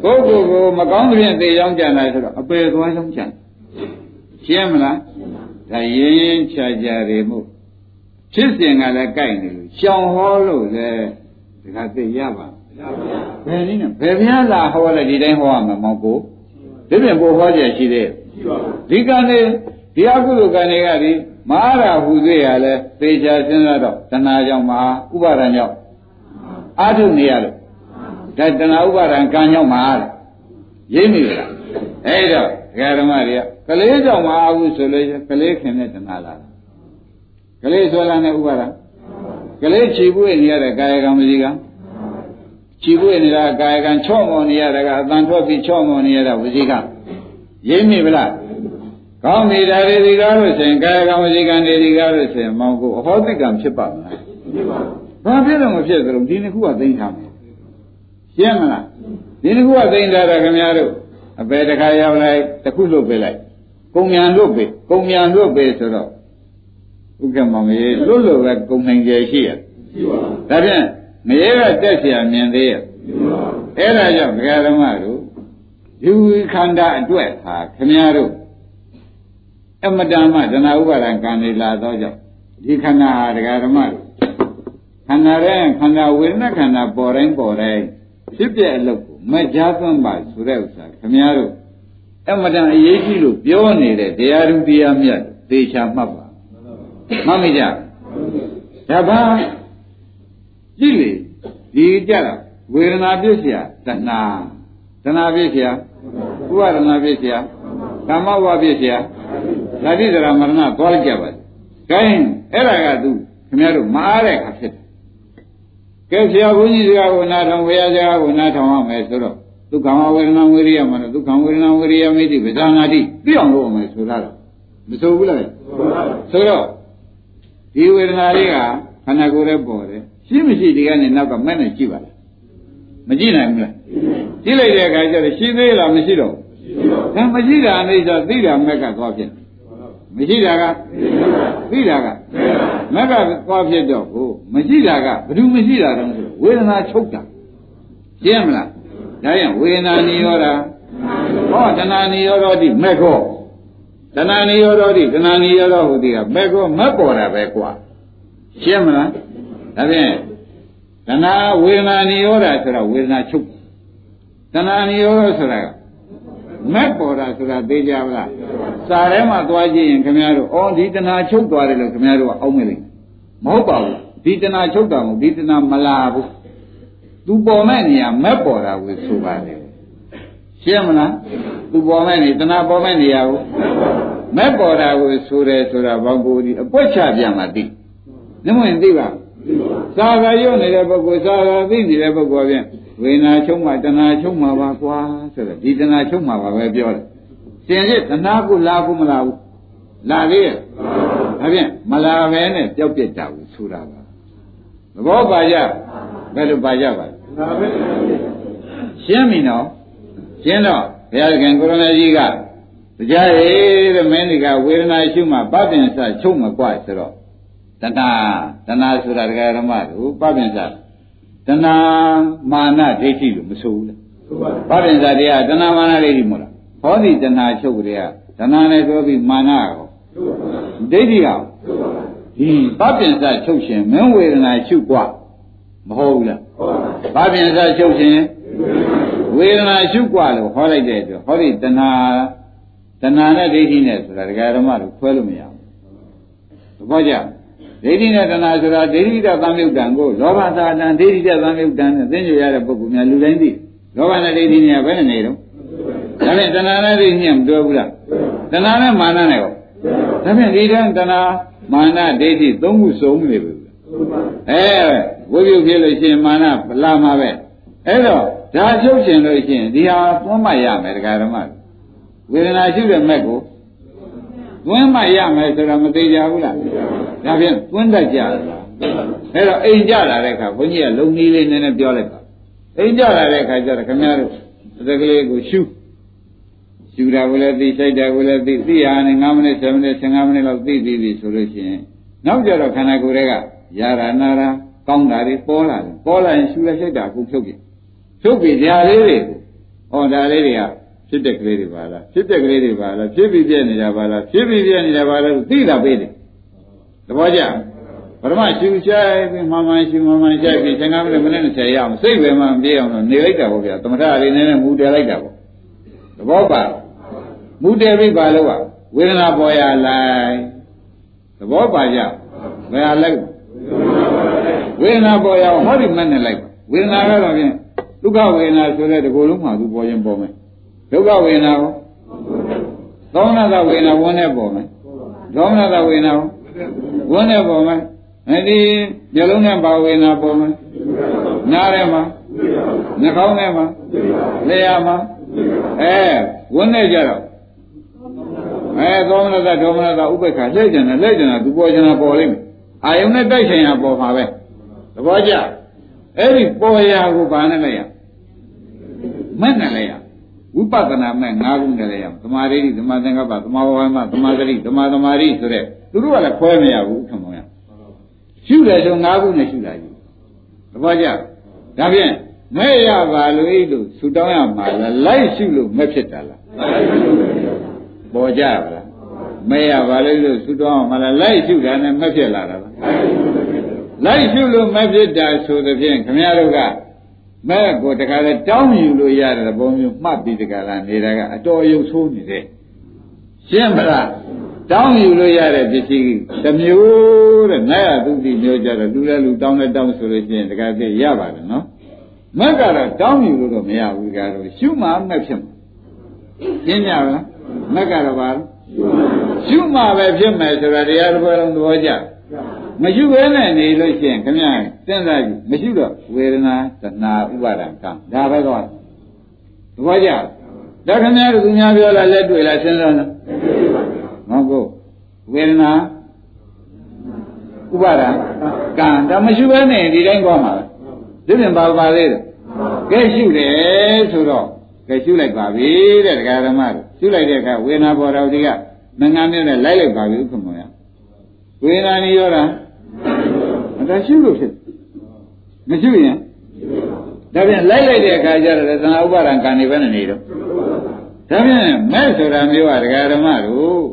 ကိုယ့်ကိုယ်ကိုမကောင်းသဖြင့်ပေချောင်းကြံတာဆိုတော့အပေသွားချောင်းကြံရှင်းမလားဒါရင်ရင်ချာချာတွေမှုဖြစ်စဉ်ကလည်းကြိုက်နေလို့ရှောင်ဟောလို့လည်းဒီကသိရပါဘယ်နည်းနဲ့ဘယ်ဘုရားလာဟောလဲဒီတိုင်းဟောရမှာမောင်ကိုဒီပြင်ကိုဟောကြရှိသေးဒီကံနေဒီအကုသိုလ်ကံတွေကဒီ မဟာရာဟူသေးရလဲသေချာစဉ်းစားတော့တဏှာကြောင့်မဟာဥပါဒံကြောင့်အာထုနေရလို့ဒါတဏှာဥပါဒံကံကြောင့်မဟာလေရင်းမိလားအဲ့တော့ဒကာဓမ္မတွေကကလေးကြောင့်မဟာဘူးဆိုလို့ကလေးခင်တဲ့တဏှာလားကလေးဆွဲလာတဲ့ဥပါဒကလေးခြေပွေးနေရတဲ့ကာယကံမစီကံခြေပွေးနေတာကာယကံချော့မော်နေရတာကအတန်ထွက်ပြီးချော့မော်နေရတာဝစီကံရိပ်မိဗလား ကောင်းပြီဒါတွေဒီကားလို့ဆိုရင်ကာယကံဝစီကံတွေဒီကားလို့ဆိုရင်မောင်ကိုအဟောတိကံဖြစ်ပါမလားဖြစ်ပါဘူးဘာဖြစ်လို့မဖြစ်သလဲဒီနှစ်ခုကသိမ့်ထားမယ်ရှင်းမလားဒီနှစ်ခုကသိမ့်ထားတာခင်ဗျားတို့ အပေတခါရောက်လိုက်တစ်ခုလွတ်ပေးလိုက်ကုံမြန်လွတ်ပေးကုံမြန်လွတ်ပေးဆိုတော့ဥက္ကမမေလွတ်လို့ပဲကုံနိုင်ကြရှိရရှိပါဒါဖြင့်ငရဲကတက်เสียမြင်သေးရအဲ့ဒါကြောင့်ဒကာဓမ္မတို့ဒီခန္ဓာအတွက်ဟာခမည်းတော် အမတန်မှသနာဥပါဒံကံနေလာသောကြောင့်ဒီခန္ဓာဟာဒကာဓမ္မတို့ခန္ဓာရဲ့ခန္ဓာဝေဒနာခန္ဓာပေါ်တိုင်းပေါ်တိုင်းဖြစ်ပြအလုပ်ကိုမကြားသွင်းပါဆိုတဲ့ဥစ္စာခင်ဗျားတို့အမတန်အရေးကြီးလို့ပြောနေတဲ့တရားသူတရားမြတ်သေချာမှတ်ပါမှတ်မိကြဒါပါကြည့်လေဒီကြတာဝေဒနာပြည့်စရာတဏှာတဏှာပြည့်စရာဥပါဒနာပြည့်စရာကာမဝါပြည့်စရာ ยဓာတိဒရာမရဏသွားလိုက်ကြပါ့။ဒါရင်အဲ့ဒါကသူခင်ဗျားတို့မအားတဲ့အခါဖြစ်တယ်။ကဲဆရာဘုန်းကြီးစကားကိုနားထောင်ဝေယစကားကိုနားထောင်ရမယ်ဆိုတော့ဒုက္ခဝေဒနာဝေရိယမှာဒုက္ခဝေဒနာဝေရိယမိတိပဇာနာတိသိအောင်လုပ်အောင်မယ်ဆိုတော့မဆိုဘူးလား။ဆိုတော့ဒီဝေဒနာလေးကခန္ဓာကိုယ်ရဲ့ပေါ်တယ်ရှိမရှိဒီကနေနောက်ကမဲ့နဲ့ကြည့်ပါလားမကြည့်နိုင်ဘူးလားကြည့်လိုက်တဲ့အခါကျတော့ရှိသေးလားမရှိတော့ဘူးဒါမရှိတာအိဋ္ဌသိတာမဲ့ကသွားဖြစ် မရှိတာကသိတာကမက်ကသွားဖြစ်တော့ကိုမရှိတာကဘယ်သူမရှိတာတုံးဆိုဝေဒနာချုပ်တာရှင်းမလားဒါရင်ဝေဒနာနိရောဓဟောတဏှာနိရောဓတိမက်ခောတဏှာနိရောဓတိတဏှာနိရောဓဟူသည်ကမက်ခောမက်ပေါ်တာပဲကွာရှင်းမလားဒါဖြင့်တဏှာဝေဒနာနိရောဓဆိုတော့ဝေဒနာချုပ်တဏှာနိရောဓဆိုတာက မက်ပေါ်တာဆိုတာသိကြပါလားစာထဲမှာသွားကြည့်ရင်ခင်ဗျားတို့အော်ဒီတဏှာချုပ်သွားတယ်လို့ခင်ဗျားတို့ကအောက်မဲ့လိမ့်မဟုတ်ပါဘူးဒီတဏှာချုပ်တာမဟုတ်ဒီတဏှာမလာဘူးသူပေါ်မဲ့နေရာမက်ပေါ်တာကိုဆိုပါတယ်ရှင်းမလားသူပေါ်မဲ့နေတဏှာပေါ်မဲ့နေရာကိုမက်ပေါ်တာကိုဆိုတယ်ဆိုတာဘောကိုဒီအပွက်ချပြန်မှသိနမဝင်သိပါသာသာရုပ်နေတဲ့ပုဂ္ဂိုလ်သာသာသိနေတဲ့ပုဂ္ဂိုလ်ဖြင့် ဝေနာချုံမှတဏှာချုံမှပါကွာဆိုတော့ဒီတဏှာချုံမှပါပဲပြောတယ်စင်စစ်တဏှာကိုလာဘူးမလာဘူးလာသေးရဲ့ဒါဖြင့်မလာပဲနဲ့ပျောက်ပြစ်တာကိုဆိုတာပါသဘောပါကြဘယ်လိုပါကြပါလဲရှင်းပြီနော်ရှင်းတော့ဘုရားခင်ကိုရမကြီးကတရားရည်တဲ့မင်းဒီကဝေဒနာရှုမှပပင်စချုပ်မကွဆိုတော့တဏှာတဏှာဆိုတာတရားဓမ္မတို့ပပင်စ တဏှာမာနဒိဋ္ဌိလို့မဆိုဘူးလားပပင်စတရားတဏှာမာနဒိဋ္ဌိမို့လားဟောဒီတဏှာချုပ်ကြရတဏှာနဲ့ပြောပြီးမာနရောဒိဋ္ဌိရောဒီပပင်စချုပ်ရှင်မင်းဝေဒနာရှုกว่าမဟုတ်ဘူးလားပပင်စချုပ်ရှင်ဝေဒနာရှုกว่าလို့ဟောလိုက်တဲ့အတွက်ဟောဒီတဏှာတဏှာနဲ့ဒိဋ္ဌိနဲ့ဆိုတာဒကာဓမ္မတို့ခွဲလို့မရဘူးသဘောကျ ဒိဋ္ဌိနဲ့တဏှာဆိုတာဒိဋ္ဌိတသံယုတ်တံကိုလောဘသာတံဒိဋ္ဌိတသံယုတ်တံနဲ့သိဉ္ဇရတဲ့ပုဂ္ဂိုလ်များလူတိုင်းသိလောဘနဲ့ဒိဋ္ဌိနဲ့ဘယ်နဲ့နေတော့ဒါဖြင့်တဏှာနဲ့ဒိဋ္ဌိနဲ့မတွဲဘူးလားတဏှာနဲ့မာနနဲ့ရောဒါဖြင့်ဒီတန်းတဏှာမာနဒိဋ္ဌိသုံးခုစုံနေပြီအဲဝိပယုဖြစ်လို့ရှိရင်မာနလာမှာပဲအဲ့တော့ဒါချုပ်ရှင်လို့ရှိရင်ဒီဟာသွမ်းမရမယ်ဒကာဓမ္မဝေဒနာရှိတဲ့မဲ့ကိုသွင်းမရမယ်ဆိုတော့မသေးကြဘူးလား ဒါဖြင့်သွင်းတတ်ကြလားအဲ့တော့အိမ်ကြလာတဲ့အခါဘုန်းကြီးကလုံနည်းလေးနည်းနည်းပြောလိုက်ပါအိမ်ကြလာတဲ့အခါကျတော့ခင်ဗျားတို့တကလေးကိုရှုရှုတာကိုလည်းသိစိတ်တာကိုလည်းသိသိရနေ9မိနစ်10မိနစ်15မိနစ်လောက်သိပြီးပြီဆိုလို့ရှိရင်နောက်ကြတော့ခန္ဓာကိုယ်တွေကယာရနာရာကောင်းတာတွေပေါ်လာတယ်ပေါ်လာရင်ရှုလိုက်စိတ်တာကိုဖြုတ်ပြဖြုတ်ပြီးဓာလေးတွေကိုဟောဓာလေးတွေကဖြစ်တဲ့ကလေးတွေပါလားဖြစ်တဲ့ကလေးတွေပါလားဖြစ်ပြီးပြည့်နေတာပါလားဖြစ်ပြီးပြည့်နေတာပါလားသိတာပေးတယ် သဘောကျပရမရှူချိုက်ပြီးမှန်မှန်ရှူမှန်မှန်ချိုက်ပြီး15မိနစ်မိနစ်20ရအောင်စိတ်ပဲမှပြေးအောင်တော့နေလိုက်တာပေါ့ဗျာသမထလေးနည်းနည်းမူတယ်လိုက်တာပေါ့သဘောပါမူတယ်ပြီးပါလို့ကဝေဒနာပေါ်ရလိုက်သဘောပါကြဘယ်ဟာလိုက်ဝေဒနာပေါ်ရဟောဒီမနဲ့လိုက်ဝေဒနာကတော့ဖြင့်ဒုက္ခဝေဒနာဆိုတဲ့ဒီကိုယ်လုံးမှာသူပေါ်ရင်ပေါ်မယ်ဒုက္ခဝေဒနာကိုသောမနတဝေဒနာဝင်နေပေါ်မယ်သောမနတဝေဒနာကို ဝင်နေပေါ်မယ်အဲဒီမျိုးလုံးနဲ့ပါဝေဒနာပေါ်မယ်နားထဲမှာနှာခေါင်းထဲမှာလျှာမှာအဲဝင်နေကြတော့အဲသောမနတဒေါမနတဥပိ္ပခာလက်ကျန်တယ်လက်ကျန်တာသူပေါ်ကျင်တာပေါ်လိမ့်မယ်အာယုံနဲ့တိုက်ဆိုင်ရပေါ်မှာပဲသဘောကျအဲ့ဒီပေါ်ရာကိုဘာနဲ့လိုက်ရမက်နဲ့လိုက်ရ ဝိပဿနာမဲ့၅ခုနဲ့လည်းရအောင်သမာဓိသမာသင်္ကပ္ပသမာဝါမသမာသတိသမာသမာဓိဆိုတဲ့သူတို့ကလည်းခွဲမရဘူးခမောရရှုတယ်ဆို၅ခုနဲ့ရှုတာကြီးသဘောကျဒါဖြင့်မဲ့ရပါလို့ဤလို့ဆူတောင်းရမှာလားလိုက်ရှုလို့မဲ့ဖြစ်တာလားပေါ်ကြပါလားမဲ့ရပါလို့လို့ဆူတောင်းရမှာလားလိုက်ရှုတာနဲ့မဲ့ဖြစ်လာတာလားလိုက်ရှုလို့မဲ့ဖြစ်တာဆိုတဲ့ဖြင့်ခမရတို့က မဲ့ကိုတခါလဲတောင်းယူလို့ရတဲ့ပုံမျိုးမှတ်ပြီးတခါလာနေတာကအတော်ရုပ်ဆိုးနေတယ်ရှင်းမလားတောင်းယူလို့ရတဲ့ပစ္စည်းတစ်မျိုးတဲ့နိုင်ရသူတိမျိုးကြတော့လူလဲလူတောင်းလဲတောင်းဆိုလို့ရှိရင်တခါသိရပါတယ်နော်မက်ကတော့တောင်းယူလို့တော့မရဘူးကြတော့ရှုမှမက်ဖြစ်မှာရှင်းကြပါလားမက်ကတော့ပါရှုမှပဲဖြစ်မယ်ဆိုတာတရားတစ်ခုလုံးသဘောကျ မရှိဘဲနဲ့နေလို့ရှိရင်ခမရစဉ်းစားကြည့်မရှိတော့ဝေဒနာတဏှာဥပါဒံကံဒါပဲတော့သဘောကျဒါခမရသူများပြောလာလက်တွေ့လာစဉ်းစားနော်မဟုတ်ဘူးဝေဒနာဥပါဒံကံဒါမရှိဘဲနဲ့ဒီတိုင်းသွားမှာဒီပြင်ပါပါသေးတယ်ကဲရှုတယ်ဆိုတော့ကဲရှုလိုက်ပါပြီတဲ့ဒကာဓမ္မတို့ရှုလိုက်တဲ့အခါဝေဒနာပေါ်တော်ဒီကမငန်းနဲ့လိုက်လိုက်ပါပြီဥက္ကမောရဝေဒနာနေရောတာ ဒါရှုလို့ဖြစ်မရှုရင်ဒါပြန်လိုက်လိုက်တဲ့အခါကျတော့သံဃာဥပါဒံကံနေပဲနေတော့ဒါပြန်မဲ့ဆိုတာမျိုးကဒကာဓမ္မတို့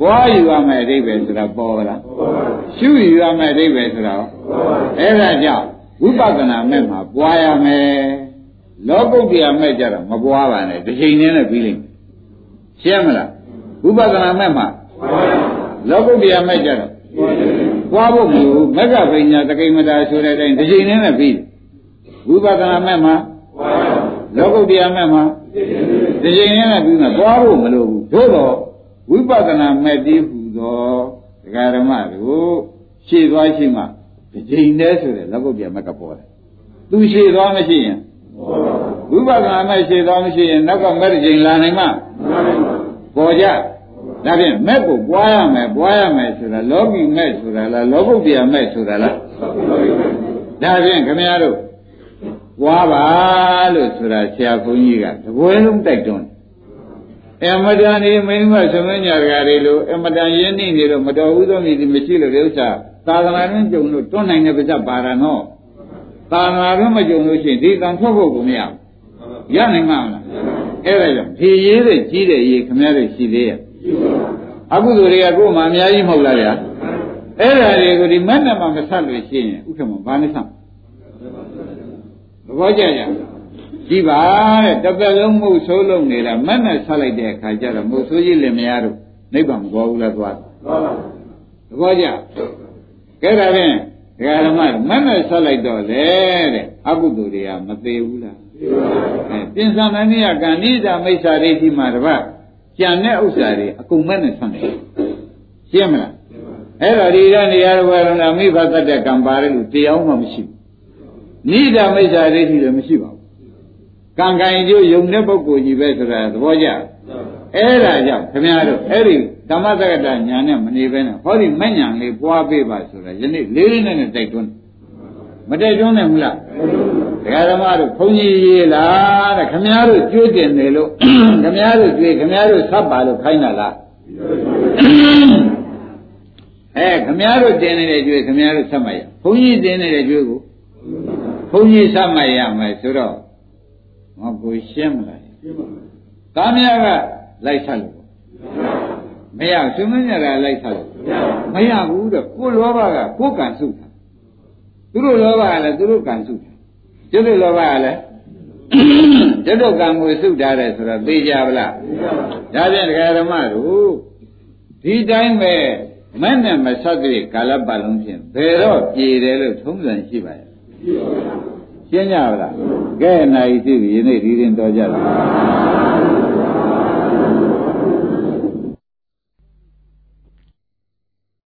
ပွားယူရမယ့်အဓိပ္ပာယ်ဆိုတာပေါ်လားရှုယူရမယ့်အဓိပ္ပာယ်ဆိုတာအဲ့ဒါကြောင့်ဝိပဿနာမဲ့မှာပွားရမယ်လောကုတ္တရာမဲ့ကြတော့မပွားပါနဲ့တစ်ချိန်နဲ့လည်းပြီးလိမ့်မယ်ရှင်းမလားဝိပဿနာမဲ့မှာလောကုတ္တရာမဲ့ကြတော့ ပွားဖို့မလိုဘူးမက္ကပညာတကိမတာဆိုတဲ့အတိုင်းတစ်ချိန်နဲ့လည်းပြီးဝိပဿနာမဲ့မှာလောကုတ္တရာမဲ့မှာတစ်ချိန်နဲ့လည်းပြီးမှာပွားဖို့မလိုဘူးသို့တော့ဝိပဿနာမဲ့တည်ဟူသောဒကာဓမ္မတို့ရှေ့သွားရှိမှတစ်ချိန်တည်းဆိုတဲ့လောကုတ္တရာမက်ကပေါ်တယ်သူရှေ့သွားမရှိရင်ဝိပဿနာမဲ့ရှေ့သွားမရှိရင်နောက်ကမဲ့တစ်ချိန်လာနိုင်မှာပေါ်ကြ ဒါဖြင့်မဲ့ကိုပွားရမယ်ပွားရမယ်ဆိုတာလောကီမဲ့ဆိုတာလားလောကုတ္တရာမဲ့ဆိုတာလားဒါဖြင့်ခင်ဗျားတို့ပွားပါလို့ဆိုတာဆရာဘုန်းကြီးကတပွဲလုံးတိုက်တွန်းအမတန်ဒီမိမသမင်းညာကြတွေလို့အမတန်ရင်းနှီးနေလို့မတော်ဘူးသောမြည်ဒီမရှိလို့ဒီဥစ္စာသာသနာ့တွင်ကြုံလို့တွန်းနိုင်တဲ့ပါဇက်ပါရနော်သာသနာ့တွင်မကြုံလို့ရှိရင်ဒီကံထွက်ဖို့ကိုမရဘူးရနိုင်မှာမလားအဲ့ဒါကြောင့်ဖြေရေးတဲ့ကြီးတဲ့ရေးခမရတဲ့ရှိသေးရဲ့ အကုသိုလ်တွေကကိုယ်မှအများကြီးမဟုတ်လားဗျာအဲ့ဒါတွေကိုဒီမက်နဲ့မှမဆက်လို့ရှိရင်ဥက္ကမဘာနဲ့ဆက်သဘောကျကြကြည့်ပါတဲ့တစ်ပတ်လုံးမှုဆိုးလုံးနေတာမက်နဲ့ဆက်လိုက်တဲ့အခါကျတော့မှုဆိုးကြီးလည်းမရတော့နိဗ္ဗာန်မပေါ်ဘူးလားသွားသဘောကျကဲဒါဖြင့်ဒကာဓမ္မမက်နဲ့ဆက်လိုက်တော့လေတဲ့အကုသိုလ်တွေကမသေးဘူးလားအဲပြင်စံမနိယကံနိဒာမိစ္ဆာရိတိမှာတပတ် ကြံတဲ့ဥစ္စာတွေအကုန်မဲ့နဲ့ဆက်တယ်ရှင်းမလားအဲ့တော့ဒီကနေရာဘဝလုံးကမိဘသတ်တဲ့ကံပါတယ်လို့တရားမှမရှိဘူးနိဒာမိစ္ဆာရိတိလည်းမရှိပါဘူးကံကံကျိုးယုံတဲ့ပုဂ္ဂိုလ်ကြီးပဲဆိုတာသဘောကျအဲ့ဒါကြောင့်ခင်ဗျားတို့အဲ့ဒီဓမ္မသက္ကတညာနဲ့မနေဘဲနဲ့ဟောဒီမဲ့ညာလေးပွားပေးပါဆိုတာယနေ့လေးလေးနဲ့တိုက်တွန်းမတိုက်တွန်းနိုင်ဘူးလား ဒကာဓမ္မတို့ဘုန်းကြီးရေးလားတဲ့ခင်ဗျားတို့ကြွေးတင်တယ်လို့ခင်ဗျားတို့ကြွေးခင်ဗျားတို့ဆပ်ပါလို့ခိုင်းတာလားအဲခင်ဗျားတို့တင်နေတဲ့ကြွေးခင်ဗျားတို့ဆပ်မရဘုန်းကြီးတင်နေတဲ့ကြွေးကိုဘုန်းကြီးဆပ်မရမယ်ဆိုတော့မကိုရှင်းမလားရှင်းပါဘူးကာမရကလိုက်ဆက်လို့မရရှင်မင်းရကလိုက်ဆက်လို့မရဘူးတော့ကိုလောဘကကိုကံစုတာသူတို့လောဘကလည်းသူတို့ကံစုတာ ကျွတ်လောဘကလည်းကျွတ်ကံကိုစုထားတယ်ဆိုတော့သိကြပါလားဒါဖြင့်ဒကာဓမ္မတို့ဒီတိုင်းပဲမနဲ့မဆက်တဲ့ကာလပတ်လုံးဖြင့်ဘယ်တော့ပြေတယ်လို့ထုံးစံရှိပါရဲ့ရှင်းကြပါလားကဲနိုင်ရှိပြီယနေ့ဒီရင်တော်ကြတယ်